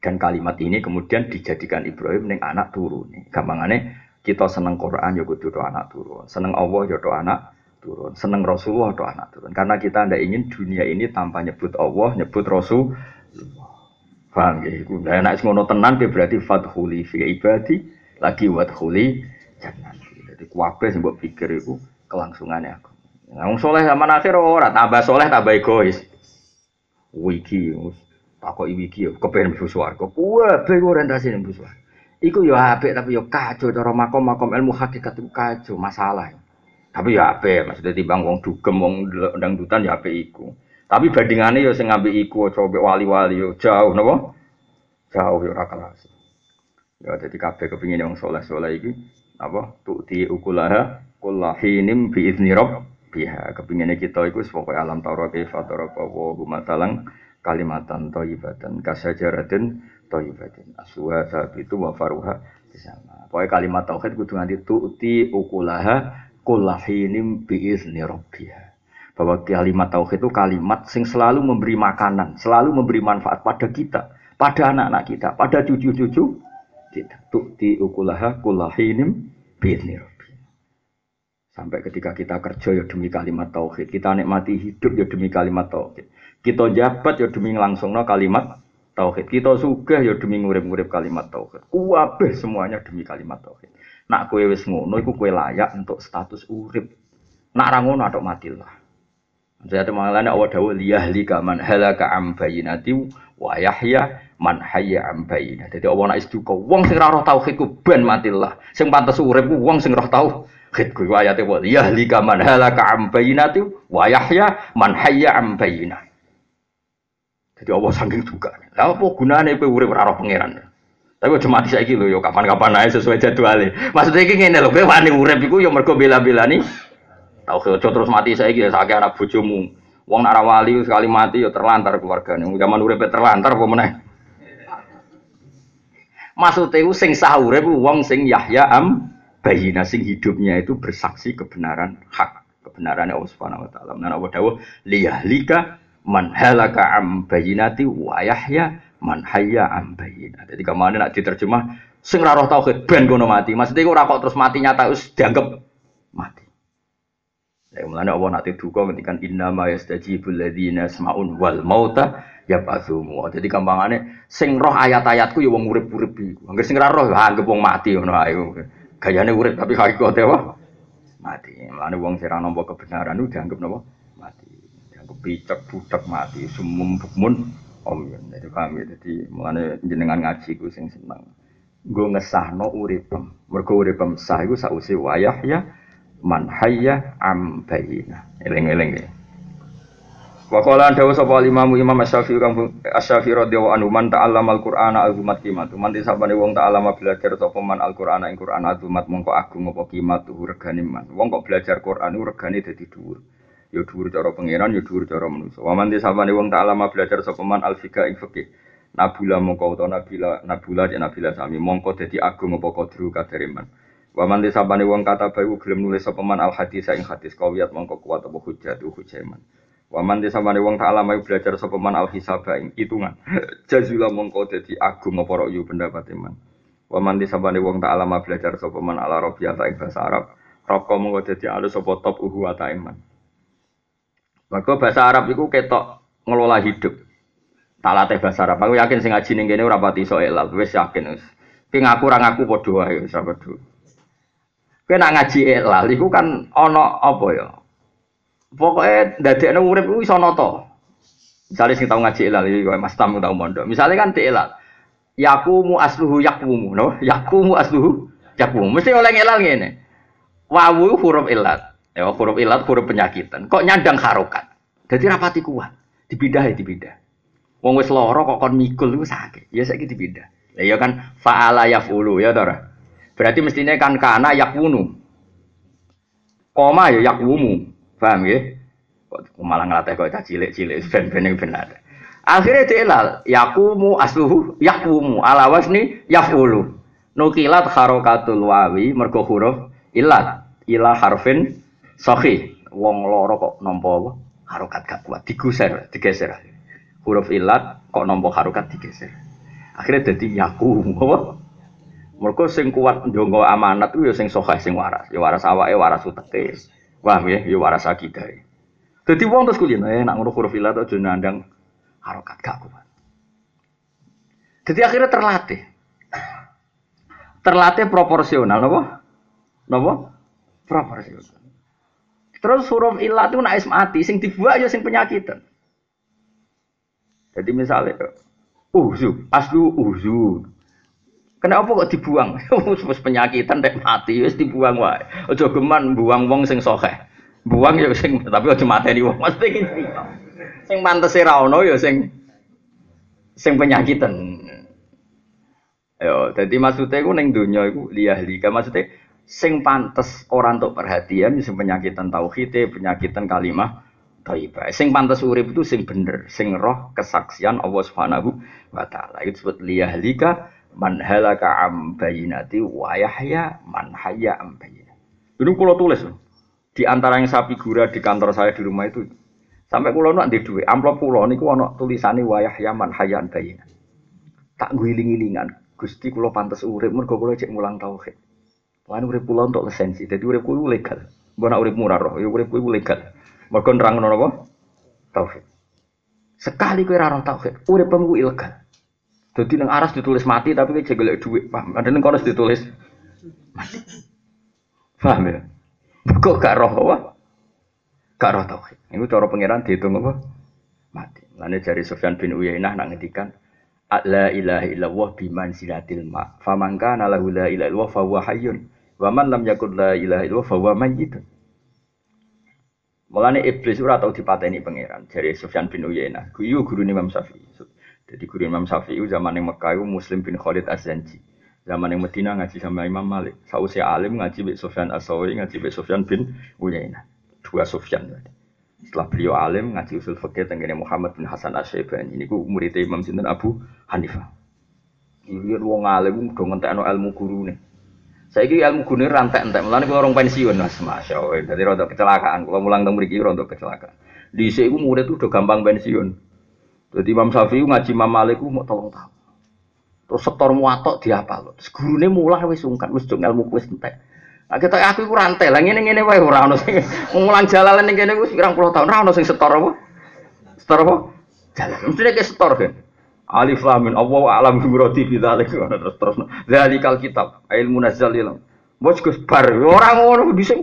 dan kalimat ini kemudian dijadikan Ibrahim neng anak turun. Gampangane kita seneng Quran ya kudu anak turun, seneng Allah ya anak turun, seneng Rasulullah do anak turun. Karena kita tidak ingin dunia ini tanpa nyebut Allah, nyebut Rasul. Paham ya? Iku nah, nek ngono tenan berarti fadhuli fi ibadi lagi wadhuli jangan. Jadi kuwabe sing mbok pikir iku kelangsungannya aku. Nah, wong soleh zaman akhir ora tambah soleh tambah egois. Wiki Takok iki yo kepen mlebu swarga. Kuwabe orientasi mlebu swarga. Iku yo apik tapi yo kacau cara makom-makom ilmu hakikat itu kacau masalah. Tapi ya apik maksudnya timbang wong dugem wong dangdutan ya apik iku. Tapi bandingane yo sing ngambil iku coba wali-wali yo jauh napa? Jauh yo ora kelas. Ya dadi kabeh kepingin wong saleh-saleh iki apa? Tu'ti ukulaha kullahinim bi izni rabb biha. Kepingine kita iku pokoke alam Taurat kaifa daraba wa matalang kalimatan toyibatan kasajaratin toyibatin aswa itu wa faruha sama pokoknya kalimat tauhid kudu nganti tu'ti ukulaha kullahinim biizni rabbiha bahwa kalimat tauhid itu kalimat sing selalu memberi makanan, selalu memberi manfaat pada kita, pada anak-anak kita, pada cucu-cucu kita. Tu'ti ukulaha kullahinim biizni rabbiha. Sampai ketika kita kerja ya demi kalimat tauhid, kita nikmati hidup ya demi kalimat tauhid. Kita jabat ya demi no kalimat tauhid. Kita sugih ya demi ngurip-ngurip kalimat tauhid. Kuwabeh semuanya demi kalimat tauhid. Nak kue wis ngono iku kue layak untuk status urip. Nak ra ngono atok matilah. Saya temangan awak dawuh liyahlika man halaka am bayinati wa yahya man hayya am. Dadi Allah nak istuka wong sing roh tauhid ku ben matilah. Sing pantes urip ku wong sing roh tauhid Khid kuwi ayate wa yahlika man halaka am bayinati wa yahya man hayya am bayinah. Jadi Allah saking duka. Lah apa gunane kowe urip ora pangeran? Tapi aja mati saiki lho ya kapan-kapan ae sesuai jadwale. Maksudnya iki ngene lho, kowe wani urip iku ya mergo bela-belani Tahu aja terus mati saiki ya sakit anak bojomu. Wong nak wali sekali mati ya terlantar keluargane. Zaman urip terlantar apa meneh? Maksudnya sing sah urip wong sing Yahya am bayina sing hidupnya itu bersaksi kebenaran hak kebenaran Allah Subhanahu wa taala. Nah, Allah dawuh liyahlika man halaka am bayinati wa yahya man hayya am bayina. Jadi ke mana nak diterjemah sing roh tauhid ben kono mati. Maksudnya ora kok terus mati nyata wis dianggap mati. Ya mulane Allah nak duka ngendikan inna ma yastajibul ladzina samaun wal mauta ya pasumu. Jadi gampangane sing roh ayat-ayatku ya wong urip-urip iku. Angger sing roh ya anggap wong mati ngono ae. Gayane urip tapi hakikate apa? Mati. Mulane wong sing nampa kebenaran itu dianggap napa? Mati. Dianggap picek budak mati, sumum bukmun om. Jadi paham ya. Jadi mulane jenengan ngaji ku sing seneng. Nggo ngesahno uripem. Mergo uripem sah iku sausi wayah ya man hayya am bayina. Eling-eling ya. Wa dawu sapa Imam Imam Asy-Syafi'i kang Asy-Syafi'i radhiyallahu anhu man ta'allama al-Qur'ana azumat qimatu. Man disabane wong ta'allama belajar sapa man al-Qur'ana ing Qur'an azumat mongko agung apa qimatu regane man. Wong kok belajar Qur'an regane dadi dhuwur. Ya dhuwur cara pangeran ya dhuwur cara manusa. Wa man wong ta'allama belajar sapa man al-fiqh ing fikih. Nabula mongko utawa nabila nabula ya nabila sami mongko dadi agung apa kadru kadare man. Wa man wong kata bayu gelem nulis sapa man al-hadis ing hadis kawiyat mongko kuat apa hujjah hujjah man. Waman desa mane wong ta'ala mau belajar sapa man al hisaba ing hitungan. Jazula mongko dadi agung apa yu pendapat iman. Waman desa mane wong ta'ala mau belajar sapa man ala rabbiyata ing bahasa Arab. Roko mongko dadi alus sapa top uhu wa iman. Maka bahasa Arab iku ketok ngelola hidup. Tak latih bahasa Arab. Aku yakin sing ngaji ning kene ora pati iso elal. Wis yakin wis. Ki ngaku ora ngaku padha wae wis. Kowe ngaji elal iku kan ana apa ya? Pokoknya dadekno urip kuwi iso nata. Misale sing tau ngaji ilal koyo Mas Tam tau mondok. Misale kan diilal. Yakumu asluhu yakumu, no? Yakumu asluhu yakumu. Mesti oleh ilal ngene. Wawu huruf ilat. Ya huruf ilat huruf penyakitan. Kok nyandang harokat. Jadi rapati kuat. Dipindah ya dipindah. Wong wis lara kok kon mikul iku sakit. Ya saiki dipindah. Lah ya kan fa'ala yafulu ya ta Berarti mestinya kan kana yakunu. Koma ya yakwumu. Paham ya? Kok malah ngelatih kok cilik-cilik ben-ben yang benar. Akhirnya diilal, yakumu asluhu yakumu ala wasni yafulu. Nukilat harokatul wawi mergo huruf ilat ila harfin sohi. Wong loro kok nompo? Harokat gak kuat, digeser, digeser. Huruf ilat kok nompo harokat digeser. Akhirnya jadi yakumu? Mergo sing kuat ndonga amanat ku ya sing sahih sing waras. Ya waras awake waras uteke. Paham ya? Ya waras akidah. Jadi wong terus kuliah, eh nak ngono huruf ilah atau nandang harokat gak kuat. Jadi akhirnya terlatih. Terlatih proporsional, nopo? Nopo? Proporsional. Terus huruf ilah itu naik mati, sing dibuat ya sing penyakitan. Jadi misalnya, uzu, aslu uzu. Kenapa kok dibuang? Wis penyakitan dek mati wis dibuang wae. Aja geman buang wong sing sokeh. Buang ya sing tapi aja mateni wong. Mesti iki Sing pantese ra ono ya sing sing penyakitan. Yo, jadi maksudnya iku ning donya iku liyahlika maksudnya sing pantes orang untuk perhatian sing penyakitan tauhid, penyakitan kalimah thayyibah. Sing pantes urip itu sing bener, sing roh kesaksian Allah Subhanahu wa taala. Itu disebut liyahlika man halaka am bayinati wa yahya man hayya am bayinati. Ini kalau tulis di antara yang saya figura di kantor saya di rumah itu sampai kulo nak di duit amplop kulo niku ana tulisane wa yahya man hayya am bayinati. Tak guling-gilingan Gusti kulo pantas urip mergo kulo cek mulang tauhid. Lan urip kulo untuk lisensi, jadi urip kulo legal. Mbok nak urip murah roh, ya urip kuwi legal. Mergo nerangno napa? Tauhid. Sekali kowe ora tauhid, uripmu ku ilegal. Dadi nang aras ditulis mati tapi kowe golek dhuwit, paham? Ada nang kono ditulis mati. Paham ya? Kok gak roh apa? Gak roh tauhid. Iku cara pangeran dihitung apa? Mati. Lane jari Sufyan bin Uyainah nak ngendikan la ilaha illallah biman silatil ma. Faman kana la ilaha illallah fa hayyun. Lam yakun la ilaha illallah fa huwa mayyitun. Iblis ora tau dipateni pangeran jari Sufyan bin Uyainah. Kuwi guru Imam Syafi'i. Jadi guru Imam Syafi'i zaman yang Mekah Muslim bin Khalid Az-Zanji. Zaman yang Medina ngaji sama Imam Malik. Sausia alim ngaji Bik Sufyan As-Sawi, ngaji Bik Sufyan bin Uyainah. Dua Sufyan. Setelah beliau alim ngaji usul fikih tentang Muhammad bin Hasan Asy-Syaibani. Ini ku murid Imam Sinten Abu Hanifah. Ini wong alim do ngentekno ilmu. Saya kira ilmu guru rantai entek, melani kalau orang pensiun mas, masya Allah. Jadi rontok kecelakaan, kalau mulang teng mriki rontok kecelakaan. Di sini murid itu udah gampang pensiun. Jadi Imam Syafi'i ngaji Imam Malik mau tolong tahu. Terus setor muatok diapal. Terus gurune mulang wis sungkan wis dong ilmu wis entek. Nah, kita aku iku rantai lah ngene ngene wae ora ono sing mulang jalalan ning kene wis puluh tahun ora ono sing setor apa? Setor apa? Jalan. Mesti nek setor kan. Alif lam min Allah alam bi muradi bi dzalik terus terus. Dzalikal kitab ilmu ilmu. Bos Gus bar ora ngono bisa.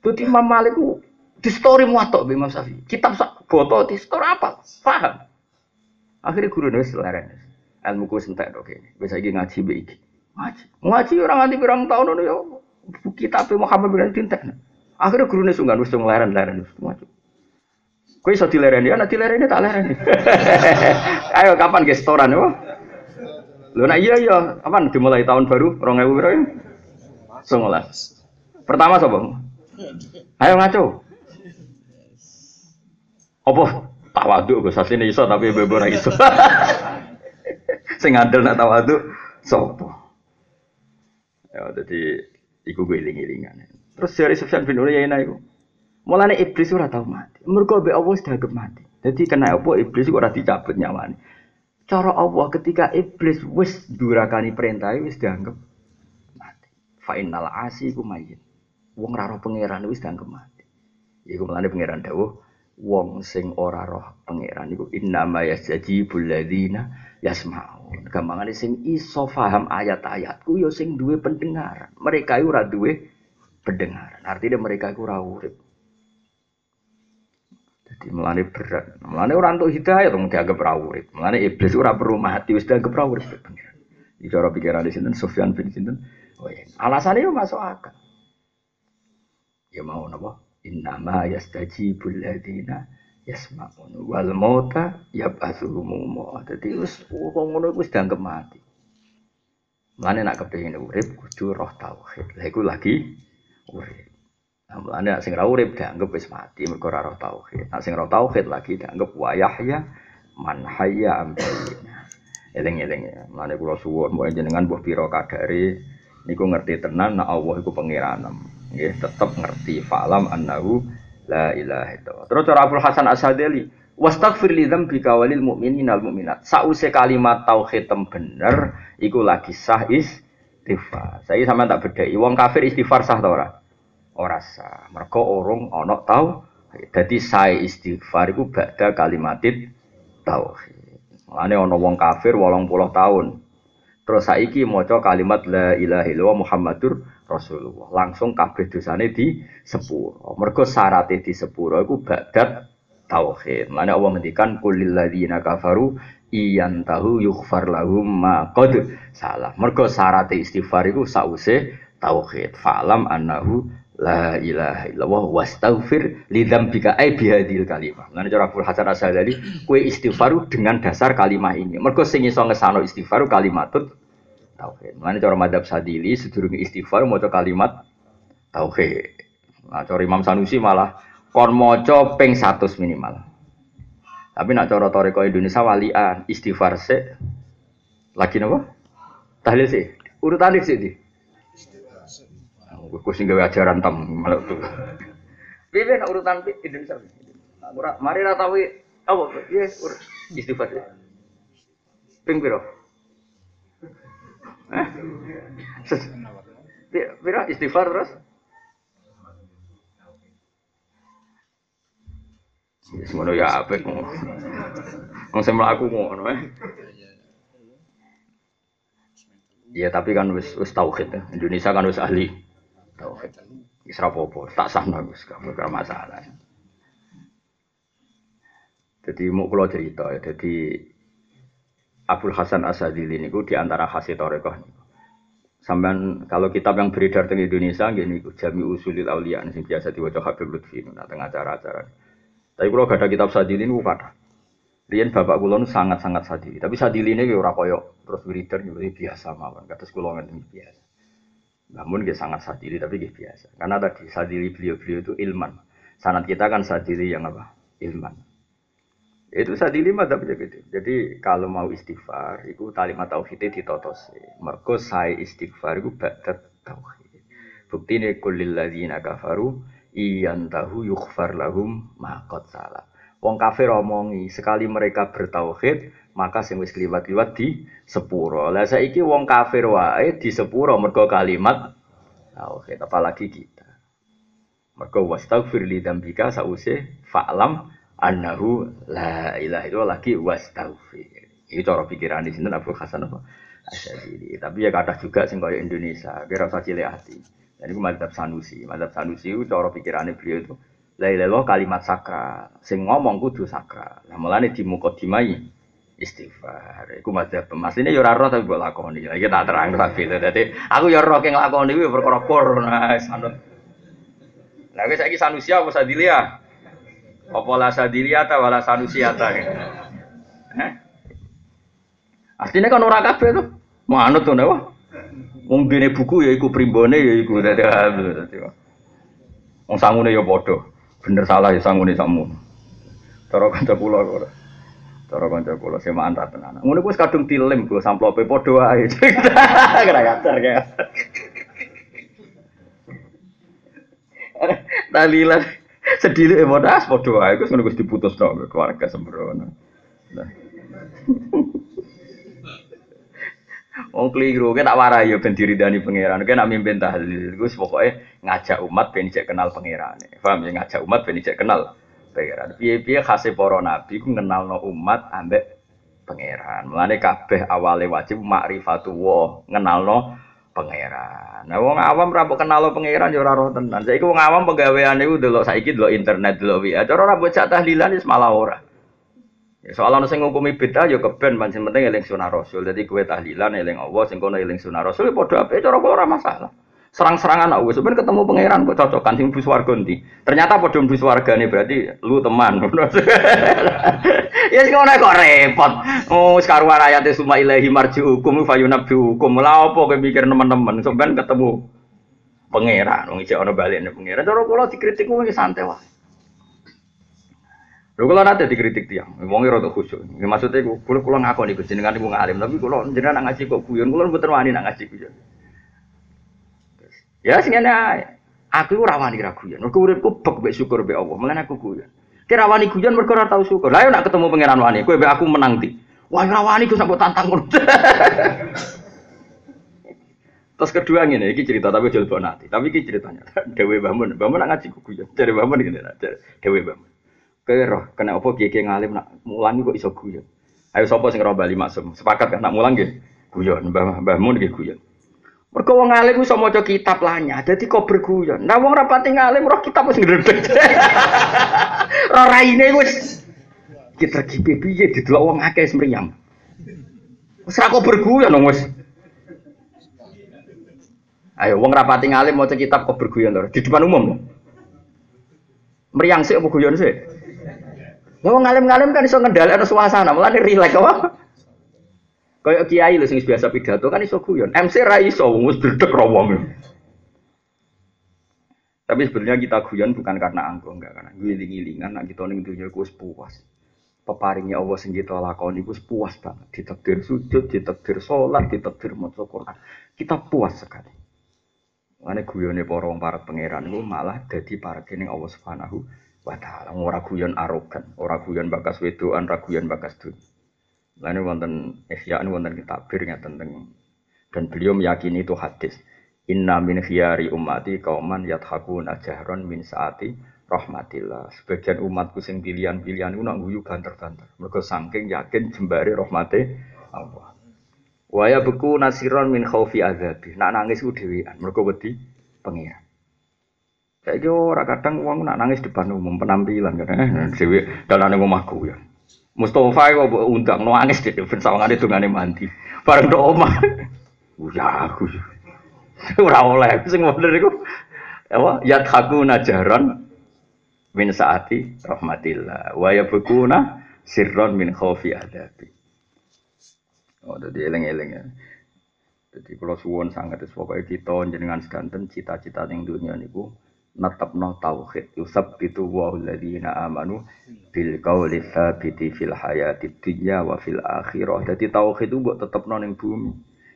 Dadi Imam Malik di story muatok Imam Syafi'i. Kitab sak foto di story apa? Paham? Akhirnya guru nulis leren. Ilmu ku sentek dok ini. Bisa lagi ngaji baik. Ngaji. Ngaji orang nanti berang tahun ya. Kitab Muhammad bin Tintek. Akhirnya guru nulis sungguh nulis leren leren nulis ngaji. Kau iso dilereni, ya, dilereni tak lereni. Ayo kapan guys setoran ya? Lo nak iya iya, kapan dimulai tahun baru, rong ewu berapa? Songolas. Pertama sobo. Ayo ngaco. Apa? Tawaduk gue sasine iso tapi bebo ora iso. Sing ngandel nak tawaduk sopo. Ya jadi iku gue iling-ilingan. Terus dari Sufyan bin Uyainah iku. Mulane iblis ora tau mati. Mergo mbek Allah sudah mati. Jadi kena apa iblis ora dicabut nyawane. Cara Allah ketika iblis wis durakani perintah wis dianggap mati. Fa innal asi ku mayit. Wong ra pangeran wis dianggap mati. Iku mulane pangeran dawuh wong sing ora roh pangeran iku innama yasjibul ladzina yasmaun. Gampangane sing iso paham ayat-ayatku ya sing duwe pendengaran. Mereka ora duwe pendengaran. Artinya mereka iku ora urip. Jadi melane berat. Melane orang untuk hidayah dong dianggap ora urip. Melane iblis ora perlu mati wis dianggap ora urip pengiran. Di cara pikiran di sini Sufyan bin Sinten. Oh iya. Alasannya masuk akal. Ya mau napa? Innama yastajibul ladina yasma'un wal mauta yab'atsuhum. Dadi wis wong ngono wis dianggap mati. Mulane nak kepengin urip kudu roh tauhid. Lha iku lagi urip. Mulane nak sing ora urip dianggap wis mati mergo ora roh tauhid. Nak sing roh tauhid lagi dianggap wa yahya man hayya am Eling-eling ya. Mulane kula suwun mbok jenengan mbuh pira kadare niku ngerti tenan nak Allah iku pangeranem nggih tetep ngerti falam annahu la ilaha illallah. Terus cara Abdul Hasan Asadili, wastaghfir li dzambika walil mu'minina wal mu'minat. Sause kalimat tauhid tem bener iku lagi sah istighfar. Saya sama tak bedai. Wong kafir istighfar sah ta ora? Ora sah. Mergo urung ana tau. Dadi saya istighfar iku ba'da kalimatit tauhid. Mulane ana wong kafir 80 tahun. Terus saiki maca kalimat la ilaha illallah Muhammadur Rasulullah. Langsung kabeh dosane di sepuro. Mergo syaratnya di sepuro iku badat tauhid. Mana Allah ngendikan kulil ladzina kafaru iyan tahu yughfar lahum ma qad salah. Mergo syaratnya istighfar iku sause tauhid. Fa'lam annahu la ilaha illallah wastaghfir li dzambika ai bihadil kalimah. Lan cara Abdul Hasan Asy'ari kue istighfaru dengan dasar kalimat ini. Mergo sing iso ngesano istighfaru kalimatut tauhid. Mulane cara madhab Sadili sedurunge istighfar maca kalimat tauhid. Nah, cara Imam Sanusi malah kon maca ping 100 minimal. Tapi nak cara toreko Indonesia walian istighfar se lagi napa? Tahlil sih. Urutan sih di. Gue sing gawe ajaran tam malah tuh. Piye nak urutan Indonesia? Mari ra tahu apa? Yes, istighfar. Ping piro? Piro istighfar terus? Semono ya apik. Wong sing mlaku ngono eh. Ya tapi kan wis wis tauhid ya. Indonesia kan wis ahli tauhid. Wis apa-apa, tak sahno wis gak masalah. Jadi mau kalau cerita ya, jadi Abdul Hasan Asadili ini di antara khasih Torekoh. Sampai kalau kitab yang beredar di Indonesia, gini, Jami Usulil Aulia, ini biasa diwajah Habib Lutfi, nah, tengah acara-acara. Tapi kalau gak ada kitab Sadili ini, kata. Rian bapak kulon sangat-sangat sadili. Tapi sadili ini ora koyok terus wiridan gitu biasa mawon. Kata sekolah ini biasa. Namun dia sangat sadili tapi dia biasa. Karena tadi sadili beliau-beliau itu ilman. Sanat kita kan sadili yang apa? Ilman. Itu sadili madzhab gitu. Jadi kalau mau istighfar, itu kalimat tauhidnya ditotos. Mergo saya istighfar itu ba'da tauhid. Bukti ini kulil ladzina kafaru iyan tahu yukhfar lahum makot salah. Wong kafir omongi sekali mereka bertauhid maka sing wis kliwat-kliwat di sepuro. Lah saiki wong kafir wae di sepuro mergo kalimat tauhid apalagi kita. Mergo wastaghfir li dzambika sause fa'lam annahu la ilaha itu lagi wastaghfir. Itu cara pikiran di sini Abu Hasan apa? Asyadili. Tapi ya kata juga sing kaya Indonesia, kira usah cilik hati. Dan itu madzhab Sanusi. Madzhab Sanusi itu cara pikirannya beliau itu la ilaha kalimat sakral. Sing ngomong kudu sakral. Lah mulane di mukadimai istighfar. Iku madzhab Asline yo ora roh tapi mbok lakoni. Lah iki tak terang tapi dadi aku yo roh keng lakoni kuwi perkara kur. Nah, sanut. Lah wis saiki Sanusi apa Sadilia? Apa la sadilia ta wala sanusiata. Eh? Artinya kan ora kabeh to. Manut to wah. Wong dene buku ya iku primbone ya iku dadi. Wong sangune ya padha. Bener salah ya sangune sakmu. Cara kanca kula ora. Cara kanca kula semaan ra tenan. Ngono kuwi kadung dilem go samplope padha wae. Kira kacer ya. Talilan sedih ya bodas padha wae Gus ngono Gus diputus dong keluarga sembrono. Nah. Wong keliru, kita tak warai yo ben diridani pangeran. Kita nak mimpin tahlil, Gus pokoknya ngajak umat ben cek kenal pangeran. Paham ya ngajak umat ben cek kenal pangeran. Piye-piye khase para nabi ku ngenalno umat ambek pangeran. Mulane kabeh awale wajib makrifatu ngenalno pangeran. Nah wong awam ra mbok kenal pangeran ya ora roh tenan. Saiki wong awam penggaweane iku delok saiki delok internet delok WA. Cara ora mbok tahlilan wis malah ora. Ya, soal ana sing ngukumi bid'ah ya keben pancen penting eling sunah Rasul. Dadi kowe tahlilan eling Allah sing kono eling sunah Rasul ya padha apik cara ora masalah. Serang-serangan aku sebenarnya ketemu pangeran kok cocokan sing bus warga ndi. Ternyata padha bus wargane berarti lu teman. ya sing ngono kok repot. Oh sekaruan ayate suma ilahi marji'ukum fayunabbi hukum. Lah apa kowe mikir teman-teman sampean ketemu pangeran wong isih ana balene pangeran. Cara kula dikritik kuwi santai wae. Lho kula nate dikritik tiang, wong rada khusyuk. Ya maksudnya kula kula ngakoni Gus jenengan iku ngalim, tapi kula jenengan ngaji kok guyon, kula mboten wani nak ngaji. Ya sing ngene. Aku ora wani ra guyon. Mergo uripku bek mek syukur be Allah. Mulane aku guyon. Kira wani guyon mergo ora tau syukur. Lah yo nak ketemu pangeran wani, kowe be aku menang ti. Wah ora wani Gus sampe tantang ngono. Terus kedua ngene, iki cerita tapi jual nanti. Tapi iki ceritanya Dewi Bamun. Bamun nak ngaji guyon. Dari Bamun ngene, Dewi Bamun. Kowe roh kena apa kiye ngalim nak mulang kok iso guyon. Ayo sapa sing roh bali maksum. Sepakat kan nak mulang nggih guyon. Mbah Mbah Mun guyon. Mergo wong alim iso maca kitab lanya, dadi kok berguyon. Nah wong rapati ngalim roh kitab wis ngredeg. roh raine wis kita kipe piye didelok wong akeh semriyam. Wis ra kok berguyon wis. Ayo wong rapati ngalim maca kitab kok berguyon lho di depan umum. Meriang sih apa guyon sih? Wong ngalim-ngalim kan iso ngendhalekno suasana, mulane rileks apa? Kayak kiai lho sing biasa pidato kan iso guyon. MC ra iso wis wong. Tapi sebenarnya kita guyon bukan karena angko, enggak karena giling-gilingan nak kita ning dunya iku puas. Peparingnya Allah sing kita lakoni iku puas banget. Ditakdir sujud, ditakdir sholat, ditakdir maca Quran. Kita puas sekali. Mane guyone para wong para pangeran iku malah dadi para kening Allah Subhanahu wa taala ora guyon arogan, ora guyon bakas wedoan, ora guyon bakas dunia. Lalu wonten ihya'an wonten kitabir ngaten tentang dan beliau meyakini itu hadis. Inna min khiyari ummati kauman yathakuna jahron min saati rahmatillah. Sebagian umatku sing pilihan-pilihan iku nak guyu banter-banter. Mergo saking yakin jembare rahmate Allah. Wa ya beku nasiron min khaufi azabi. Nak nangis ku dhewean, mergo wedi pengiran. Saiki ora kadang wong nak nangis depan umum penampilan kadang eh, dhewe dalane omahku ya. Mustafa kok mbok undang nangis dhewe ben sawangane dongane mandi. Bareng tok omah. Ya aku. Ora oleh sing bener iku apa yadhaku najaron min saati rahmatillah wa yabkuna sirron min khaufi adabi. Oh, jadi eleng-eleng ya. Jadi kalau suwon sangat pokoknya kita jenengan sedanten cita-cita yang dunia niku natapno tauhid yusab itu wa alladziina amanu bil qawli tsabiti fil hayati dunya wa fil akhirah. Dadi tauhid itu mbok tetepno ning bumi.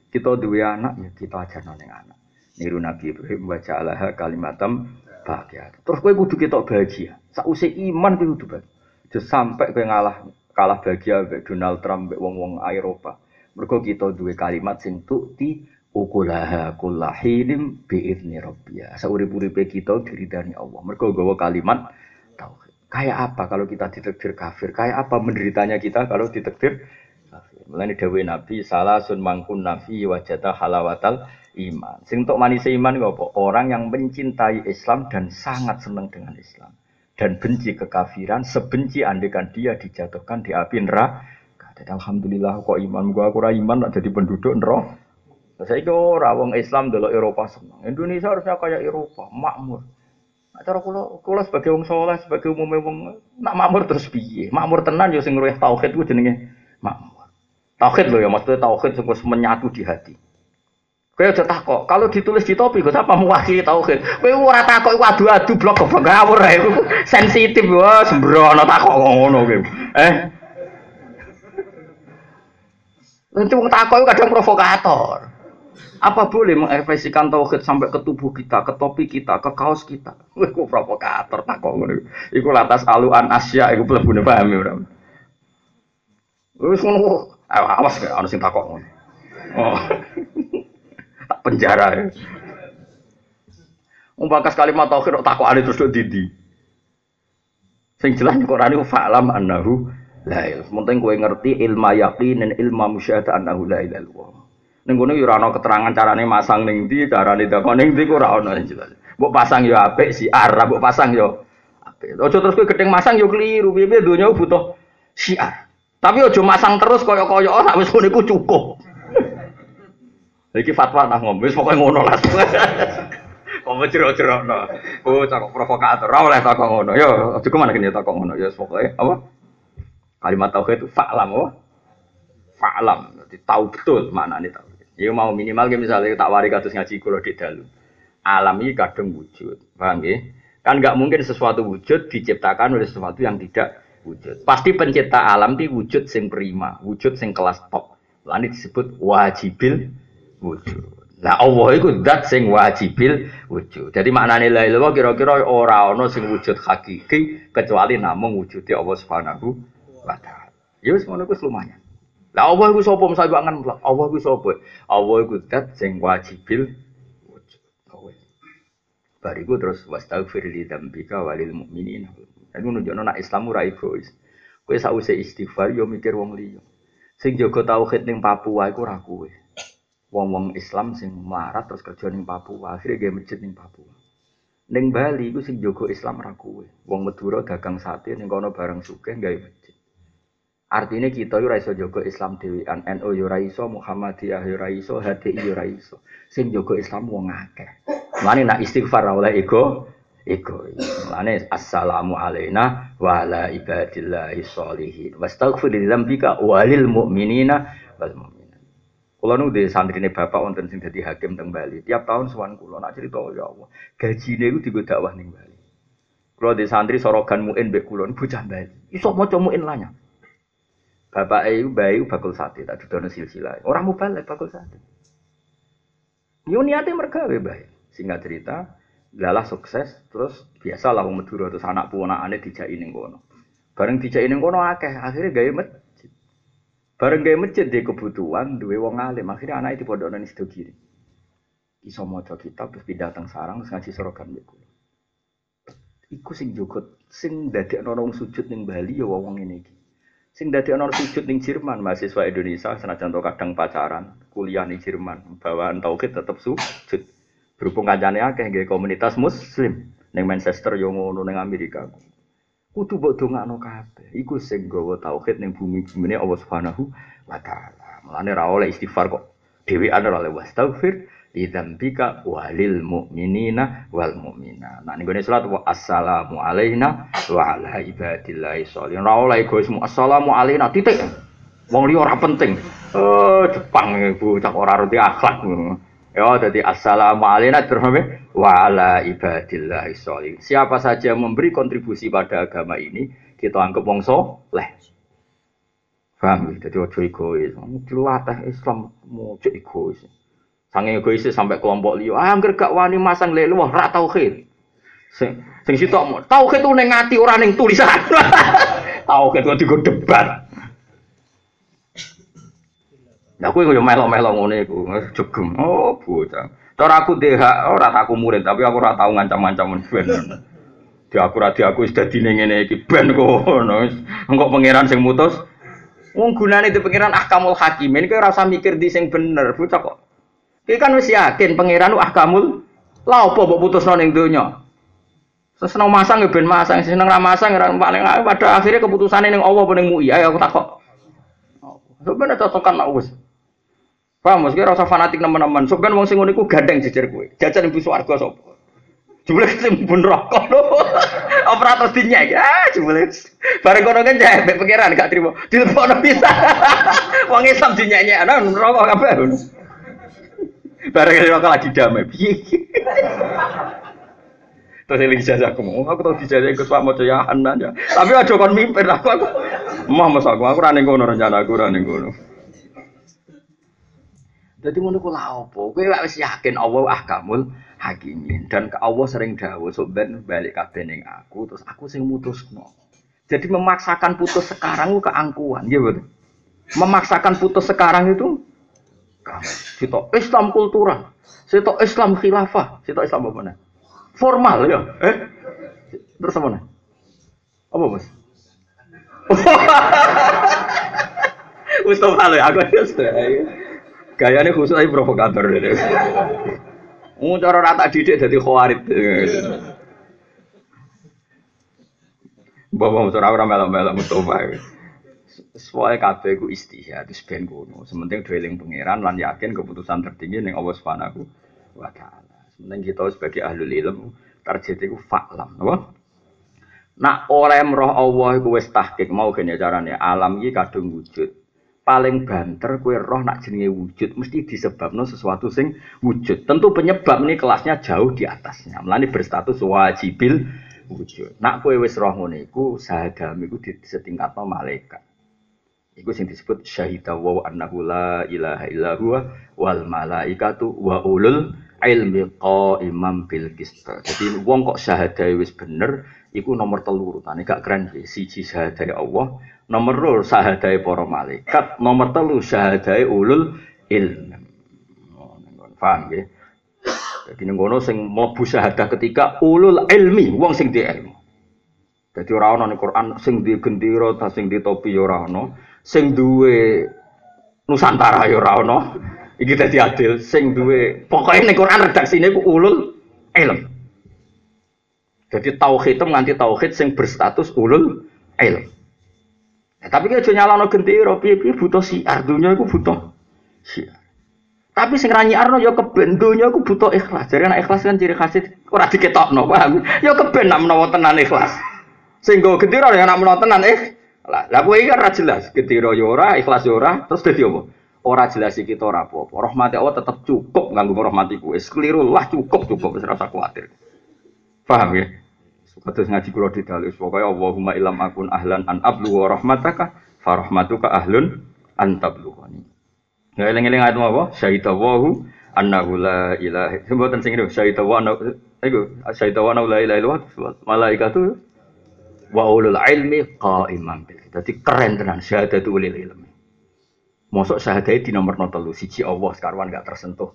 Kita duwe anak ya kita ajarno ning anak. Niru Nabi Ibrahim wa ja'alaha kalimatam bahagia. Terus kowe kudu ketok bahagia. Sausé iman kowe kudu bahagia. Aja sampai kowe ngalah kalah bahagia Donald Trump mbek wong-wong Eropa. Mergo kita duwe kalimat sing tukti ukulaha kullahinim biizni rabbia. Saurip-uripe kita diridani Allah. Mergo gawa kalimat tauhid. Kayak apa kalau kita ditekdir kafir? Kayak apa menderitanya kita kalau ditekdir kafir? Mulane dawuh Nabi salah sun mangkun nafi wajata halawatal iman. Sing untuk manis iman apa? Orang yang mencintai Islam dan sangat senang dengan Islam dan benci kekafiran, sebenci andekan dia dijatuhkan di api neraka. Alhamdulillah kok iman gua aku iman jadi penduduk neraka. Saya itu orang Islam dulu Eropa senang. Indonesia harusnya kayak Eropa, makmur. Nah, cara kulo, kulo sebagai wong soleh, sebagai umum wong nak makmur terus piye? Makmur tenan yo sing tauhid ku jenenge makmur. Tauhid loh ya maksudnya tauhid sing menyatu di hati. Kowe aja takok, kalau ditulis di topi kok apa mewakili tauhid. Kowe ora takok iku adu-adu blok kok ngawur ae. Sensitif wah sembrono takok ngono kowe. Eh. Nanti wong takok kadang provokator. Apa boleh mengekspresikan tauhid sampai ke tubuh kita, ke topi kita, ke kaos kita? Iku provokator tak kok ngono. Iku lantas aluan Asia iku mlebune paham ya ora. Wis ngono awas gak ana sing takok ngono. Oh. tak penjara ya. Umbakas kalimat tauhid kok takokane terus do didi. Sing jelas Quran itu fa'lam annahu la ilaha. Penting kowe ngerti ilmu yakin dan ilmu musyahadah annahu la ilaha illallah. Ning kono yo ora ana keterangan carane masang ning ndi, carane dakon ning ndi ora ana jelas. Mbok pasang yo apik siar, mbok pasang yo apik. Ojo terus kowe gedeng masang yo keliru, piye-piye donya butuh siar. Tapi ojo masang terus kaya-kaya ora wis ngono iku cukup. Iki fatwa nang ngomong wis ngono lah. Kok jero-jero no. Oh, cakok provokator. Ora oleh takok ngono. Yo, aja ke mana kene takok ngono. Ya pokoke apa? Kalimat tauhid itu fa'lam apa? Fa'lam. Jadi tahu betul mana nih tahu. Ya mau minimal misalnya tak wari kados ngaji kula di dalu. Alam ini kadang wujud, paham ya? Kan nggak mungkin sesuatu wujud diciptakan oleh sesuatu yang tidak wujud. Pasti pencipta alam itu wujud sing prima, wujud sing kelas top. Lalu disebut wajibil wujud. Nah Allah itu dat sing wajibil wujud. Jadi maknanya la ilaha kira-kira ora ana sing wujud hakiki kecuali namung wujudnya Allah Subhanahu wa taala. Ya wis ngono lumayan. Lah Allah iku sapa misal angan mutlak? Allah iku sapa? Allah iku zat sing wajibil. Bariku terus wastaghfir li dzambika walil mu'minin. Iku nunjukno nek Islam ora egois. Kowe sakwise istighfar yo mikir wong liya. Sing jaga tauhid ning Papua ora kowe. Wong-wong Islam sing melarat terus kerja ning Papua, akhirnya gawe masjid ning Papua. Ning Bali iku sing jaga Islam kowe. Wong Madura dagang sate ning kono bareng sugih gawe. Artinya kita yo iso jaga Islam dhewean, NU yo iso, Muhammadiyah yo iso, HTI yo iso. Sing jaga Islam wong akeh. Mulane nak istighfar oleh ego, ego. Mulane assalamu alaina wa ala ibadillahi sholihin. Wastaghfir li dzambika walil mu'minina wal mu'minat. Kula nu di santrine bapak wonten sing dadi hakim teng Bali. Tiap tahun sowan kula nak cerita ya Allah. Gajine iku digo dakwah ning Bali. Kula di santri sorogan muin mbek kula bocah Bali. Iso maca muin lanya. Bapak Ayu bayu bakul sate tak dudono silsilah. Orang balik bakul sate. Yo niate mergawe bae. Singkat cerita, lalah sukses terus biasa lah wong terus anak punakane dijaki ning kono. Bareng dijaki ning kono akeh, akhirnya gawe masjid. Bareng gawe masjid di kebutuhan duwe wong alim, akhirnya anak itu pondok nang kiri. Iso maca kitab terus pindah teng sarang terus ngaji sorogan mbek. Iku sing jogot sing dadekno wong sujud ning Bali ya wong iki. Sing dadekno sujud ning Jerman mahasiswa Indonesia senajan to kadang pacaran, kuliah ning Jerman, bawaan tauhid tetep sujud. Berhubung kancane akeh nggih komunitas muslim ning Manchester yo ngono ning Amerika. Kudu mbok dongakno kabeh. Iku sing gawa tauhid ning bumi-bumine Allah Subhanahu wa taala. Mulane ra oleh istighfar kok dhewean ora oleh wastaghfir lidzambika walil mu'minina wal mu'mina. Nah niku salat wa assalamu alaina wa ala ibadillahi sholihin. Ora oleh egoisme assalamu alaina titik. Wong liya ora penting. Oh, Jepang ibu cak ora roti akhlak. Ya, jadi assalamu terus wa ala ibadillahi sholihin. Siapa saja memberi kontribusi pada agama ini, kita anggap wong soleh. Paham? Jadi ojo egois. Jelatah Islam mau egois. Sange egois sampai kelompok liya. Ah anggere gak wani masang lelu wah ra tauhid. Sing sing sitok tauhid ku ning ati ora ning tulisan. tauhid kok digo debat. Nah, aku yo melok-melok ngene iku, jegem. Oh, bocah. Cara aku DH ora aku murid, tapi aku ora tau ngancam-ngancam ben. Di aku ra di aku wis dadi ngene iki ben kono. Engko pangeran sing mutus. Wong gunane di pangeran ahkamul hakimin kowe ora usah mikir di sing bener, bocah kok. Iki kan wis yakin pangeran ah kamu lah apa mbok putusno ning donya. Seneng masang ya ben masang, seneng ra masang ya paling pada akhirnya keputusan ning Allah apa ning MUI. Ayo aku takok. Sebenarnya cocokan nak wis. Paham, mesti rasa fanatik teman-teman. Sebenarnya wong sing ngono iku gandeng jejer kowe. Jajan ibu swarga sapa? Jumlah timbun rokok lho. Operator dinyek. Ah, jumlah. Bareng kono kan jahe pengiran gak trimo. Dilepokno bisa. Wong Islam dinyek-nyek ana rokok kabeh. Bareng rokok lagi damai. Piye? Terus eling jajah aku mau, aku tau dijajah ikut Pak Mojo ya aja. Tapi aja kon mimpin aku aku. Mah mas aku, aku rane ngono rencana aku rane ngono. Jadi ngono ku lha opo? Kowe yakin Allah ahkamul hakimin dan ke Allah sering dawuh sok ben balik kabeh aku terus aku sing mutusno. Jadi memaksakan putus sekarang itu keangkuhan, ya. Memaksakan putus sekarang itu kita Islam kultural, kita Islam khilafah, kita Islam apa nih? Formal ya, eh? Terus apa nih? Apa bos? Mustafa lo, aku Gaya ini khusus aja provokator deh. Mau cara rata didik jadi khawarit. Bapak Mustafa orang melok-melok Mustafa. Soalnya kabeh ku istihad wis ben ngono. Sementing dweling pangeran lan yakin keputusan tertinggi ning Allah Subhanahu wa taala. Sementing kita sebagai ahli ilmu target faklam, napa? Nak ora roh Allah iku wis tahqiq mau kene carane alam iki kadung wujud. Paling banter kue roh nak jenenge wujud mesti disebabno sesuatu sing wujud. Tentu penyebab ini kelasnya jauh di atasnya. Melani berstatus wajibil wujud. Nak kue wis roh ngono iku sahadam iku disetingkatno malaikat. Iku sing disebut syahida wa annahu la ilaha illa huwa wal malaikatu wa ulul ilmi qaimam bil qist. Jadi wong kok syahadae wis bener iku nomor telu urutane gak keren sih. Siji syahadae Allah, nomor loro syahadae para malaikat, nomor telu syahadae ulul ilm. Oh, paham nggih? Jadi ngono sing mlebu syahadah ketika ulul ilmi, wong sing di ilmu. Jadi ora ana Quran sing di gendera ta sing di topi ya ora ana sing duwe Nusantara ya ora ana. Iki dadi adil sing duwe pokoke ning Quran redaksine ku ulul ilm. Jadi tauhid nganti tauhid sing berstatus ulul ilm. Ya, tapi aja nyalano gendera piye-piye butuh siar dunya iku butuh siar. Tapi sing ra nyiarno ya keben dunya iku butuh ikhlas. Jadi nek ikhlas kan ciri khas ora diketokno, paham? Ya keben nak menawa tenan ikhlas. Sing go gendera ya nak menawa tenan ikhlas. Lah, lah kowe iki ora jelas, getira yo ora, ikhlas yo ora, terus dadi apa? Ora jelas iki ora apa-apa. Allah tetap cukup nganggo rahmati kuwi. Keliru lah cukup cukup wis ora usah kuwatir. Paham ya? Kados ngaji kula di dalil pokoke Allahumma ilam akun ahlan an ablu wa rahmataka fa rahmatuka ahlun an tablughani. Nah, eling-eling ayat apa? Syahidallahu annahu la ilaha Sebutan sing syahidallahu annahu iku syahidallahu la ilaha illallah malaikatu wa ulul ilmi qaiman bil Jadi keren tenan syahadat ulil ilmi. Mosok syahadat di nomor telu siji Allah karuan gak tersentuh.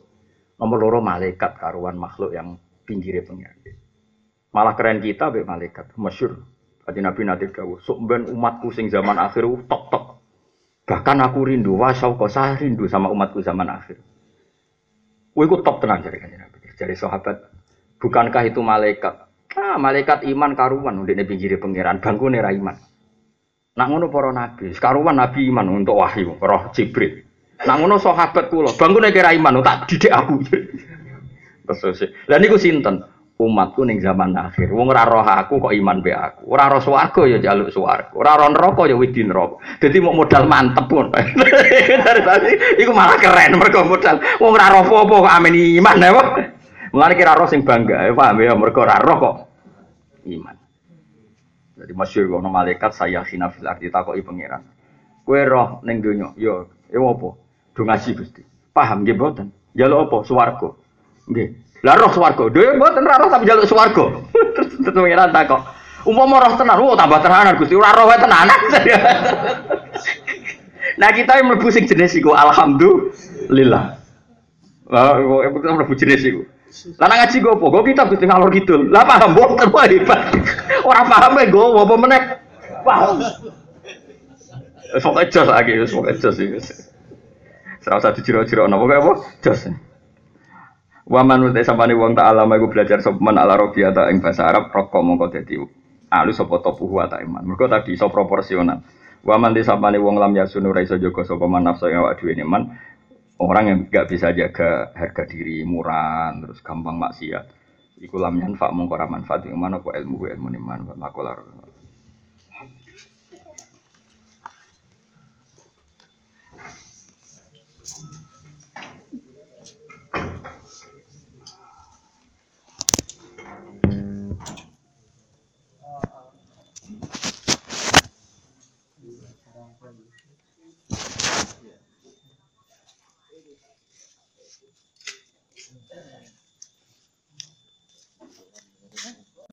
Nomor loro malaikat karuan makhluk yang pinggirnya pengiran. Malah keren kita be malaikat, masyur. Tadi Nabi nanti dawuh, sok umatku sing zaman akhir tok tok. Bahkan aku rindu, wah saya rindu sama umatku zaman akhir. Wah, itu top tenang jadi Nabi. Jadi sahabat, bukankah itu malaikat? Ah, malaikat iman karuan udah nih pinggir pangeran, bangku nih iman. Nak ngono para nabi, karuan nabi iman untuk wahyu, roh Jibril. Nak ngono sahabat kula, bangku kira iman, tak didik aku. Terus, lah niku sinten? umatku ning zaman akhir. Wong ora roh aku kok iman be aku. Ora roh swarga ya jaluk swarga. Ora roh neraka ya wedi neraka. Dadi mau modal mantep pun. Dari tadi iku malah keren mergo modal. Wong ora roh apa kok amen iman ya. Mulane kira roh sing bangga, ya paham ya mergo ora roh kok iman. Jadi masyhur ono malaikat saya khina fil ardi takoki pangeran. Kowe roh ning donya, yo, ya apa? Do ngaji Gusti. Paham nggih mboten? Jaluk apa? Swarga. Nggih. Lah roh swarga. Dhewe mboten roh tapi njaluk swarga. Terus pengiran takok. Umpama roh tenan, oh tambah tenanan Gusti. Ora roh tenanan. nah kita yang mlebu jenis iku alhamdulillah. Lah kita mlebu jenis iku. Lah ngaji go apa? Go kitab Gusti ngalor kidul. Lah paham mboten wae hebat. Ora paham e go apa meneh. Paham. Sok jos lagi, sok jos iki. Serasa dijiro-jiro napa kaya apa? Jos. Waman utai sampani wong tak alama iku belajar sopeman ala robi atau ing bahasa Arab rokok mongko dadi alu sapa topuhu ta iman. Mergo tadi iso proporsional. Waman di sampani wong lam yasunu ra iso jaga sapa man nafsu ing. Orang yang gak bisa jaga harga diri murah terus gampang maksiat. Iku lam yanfa ra manfaat iman apa ilmu ilmu iman makolar.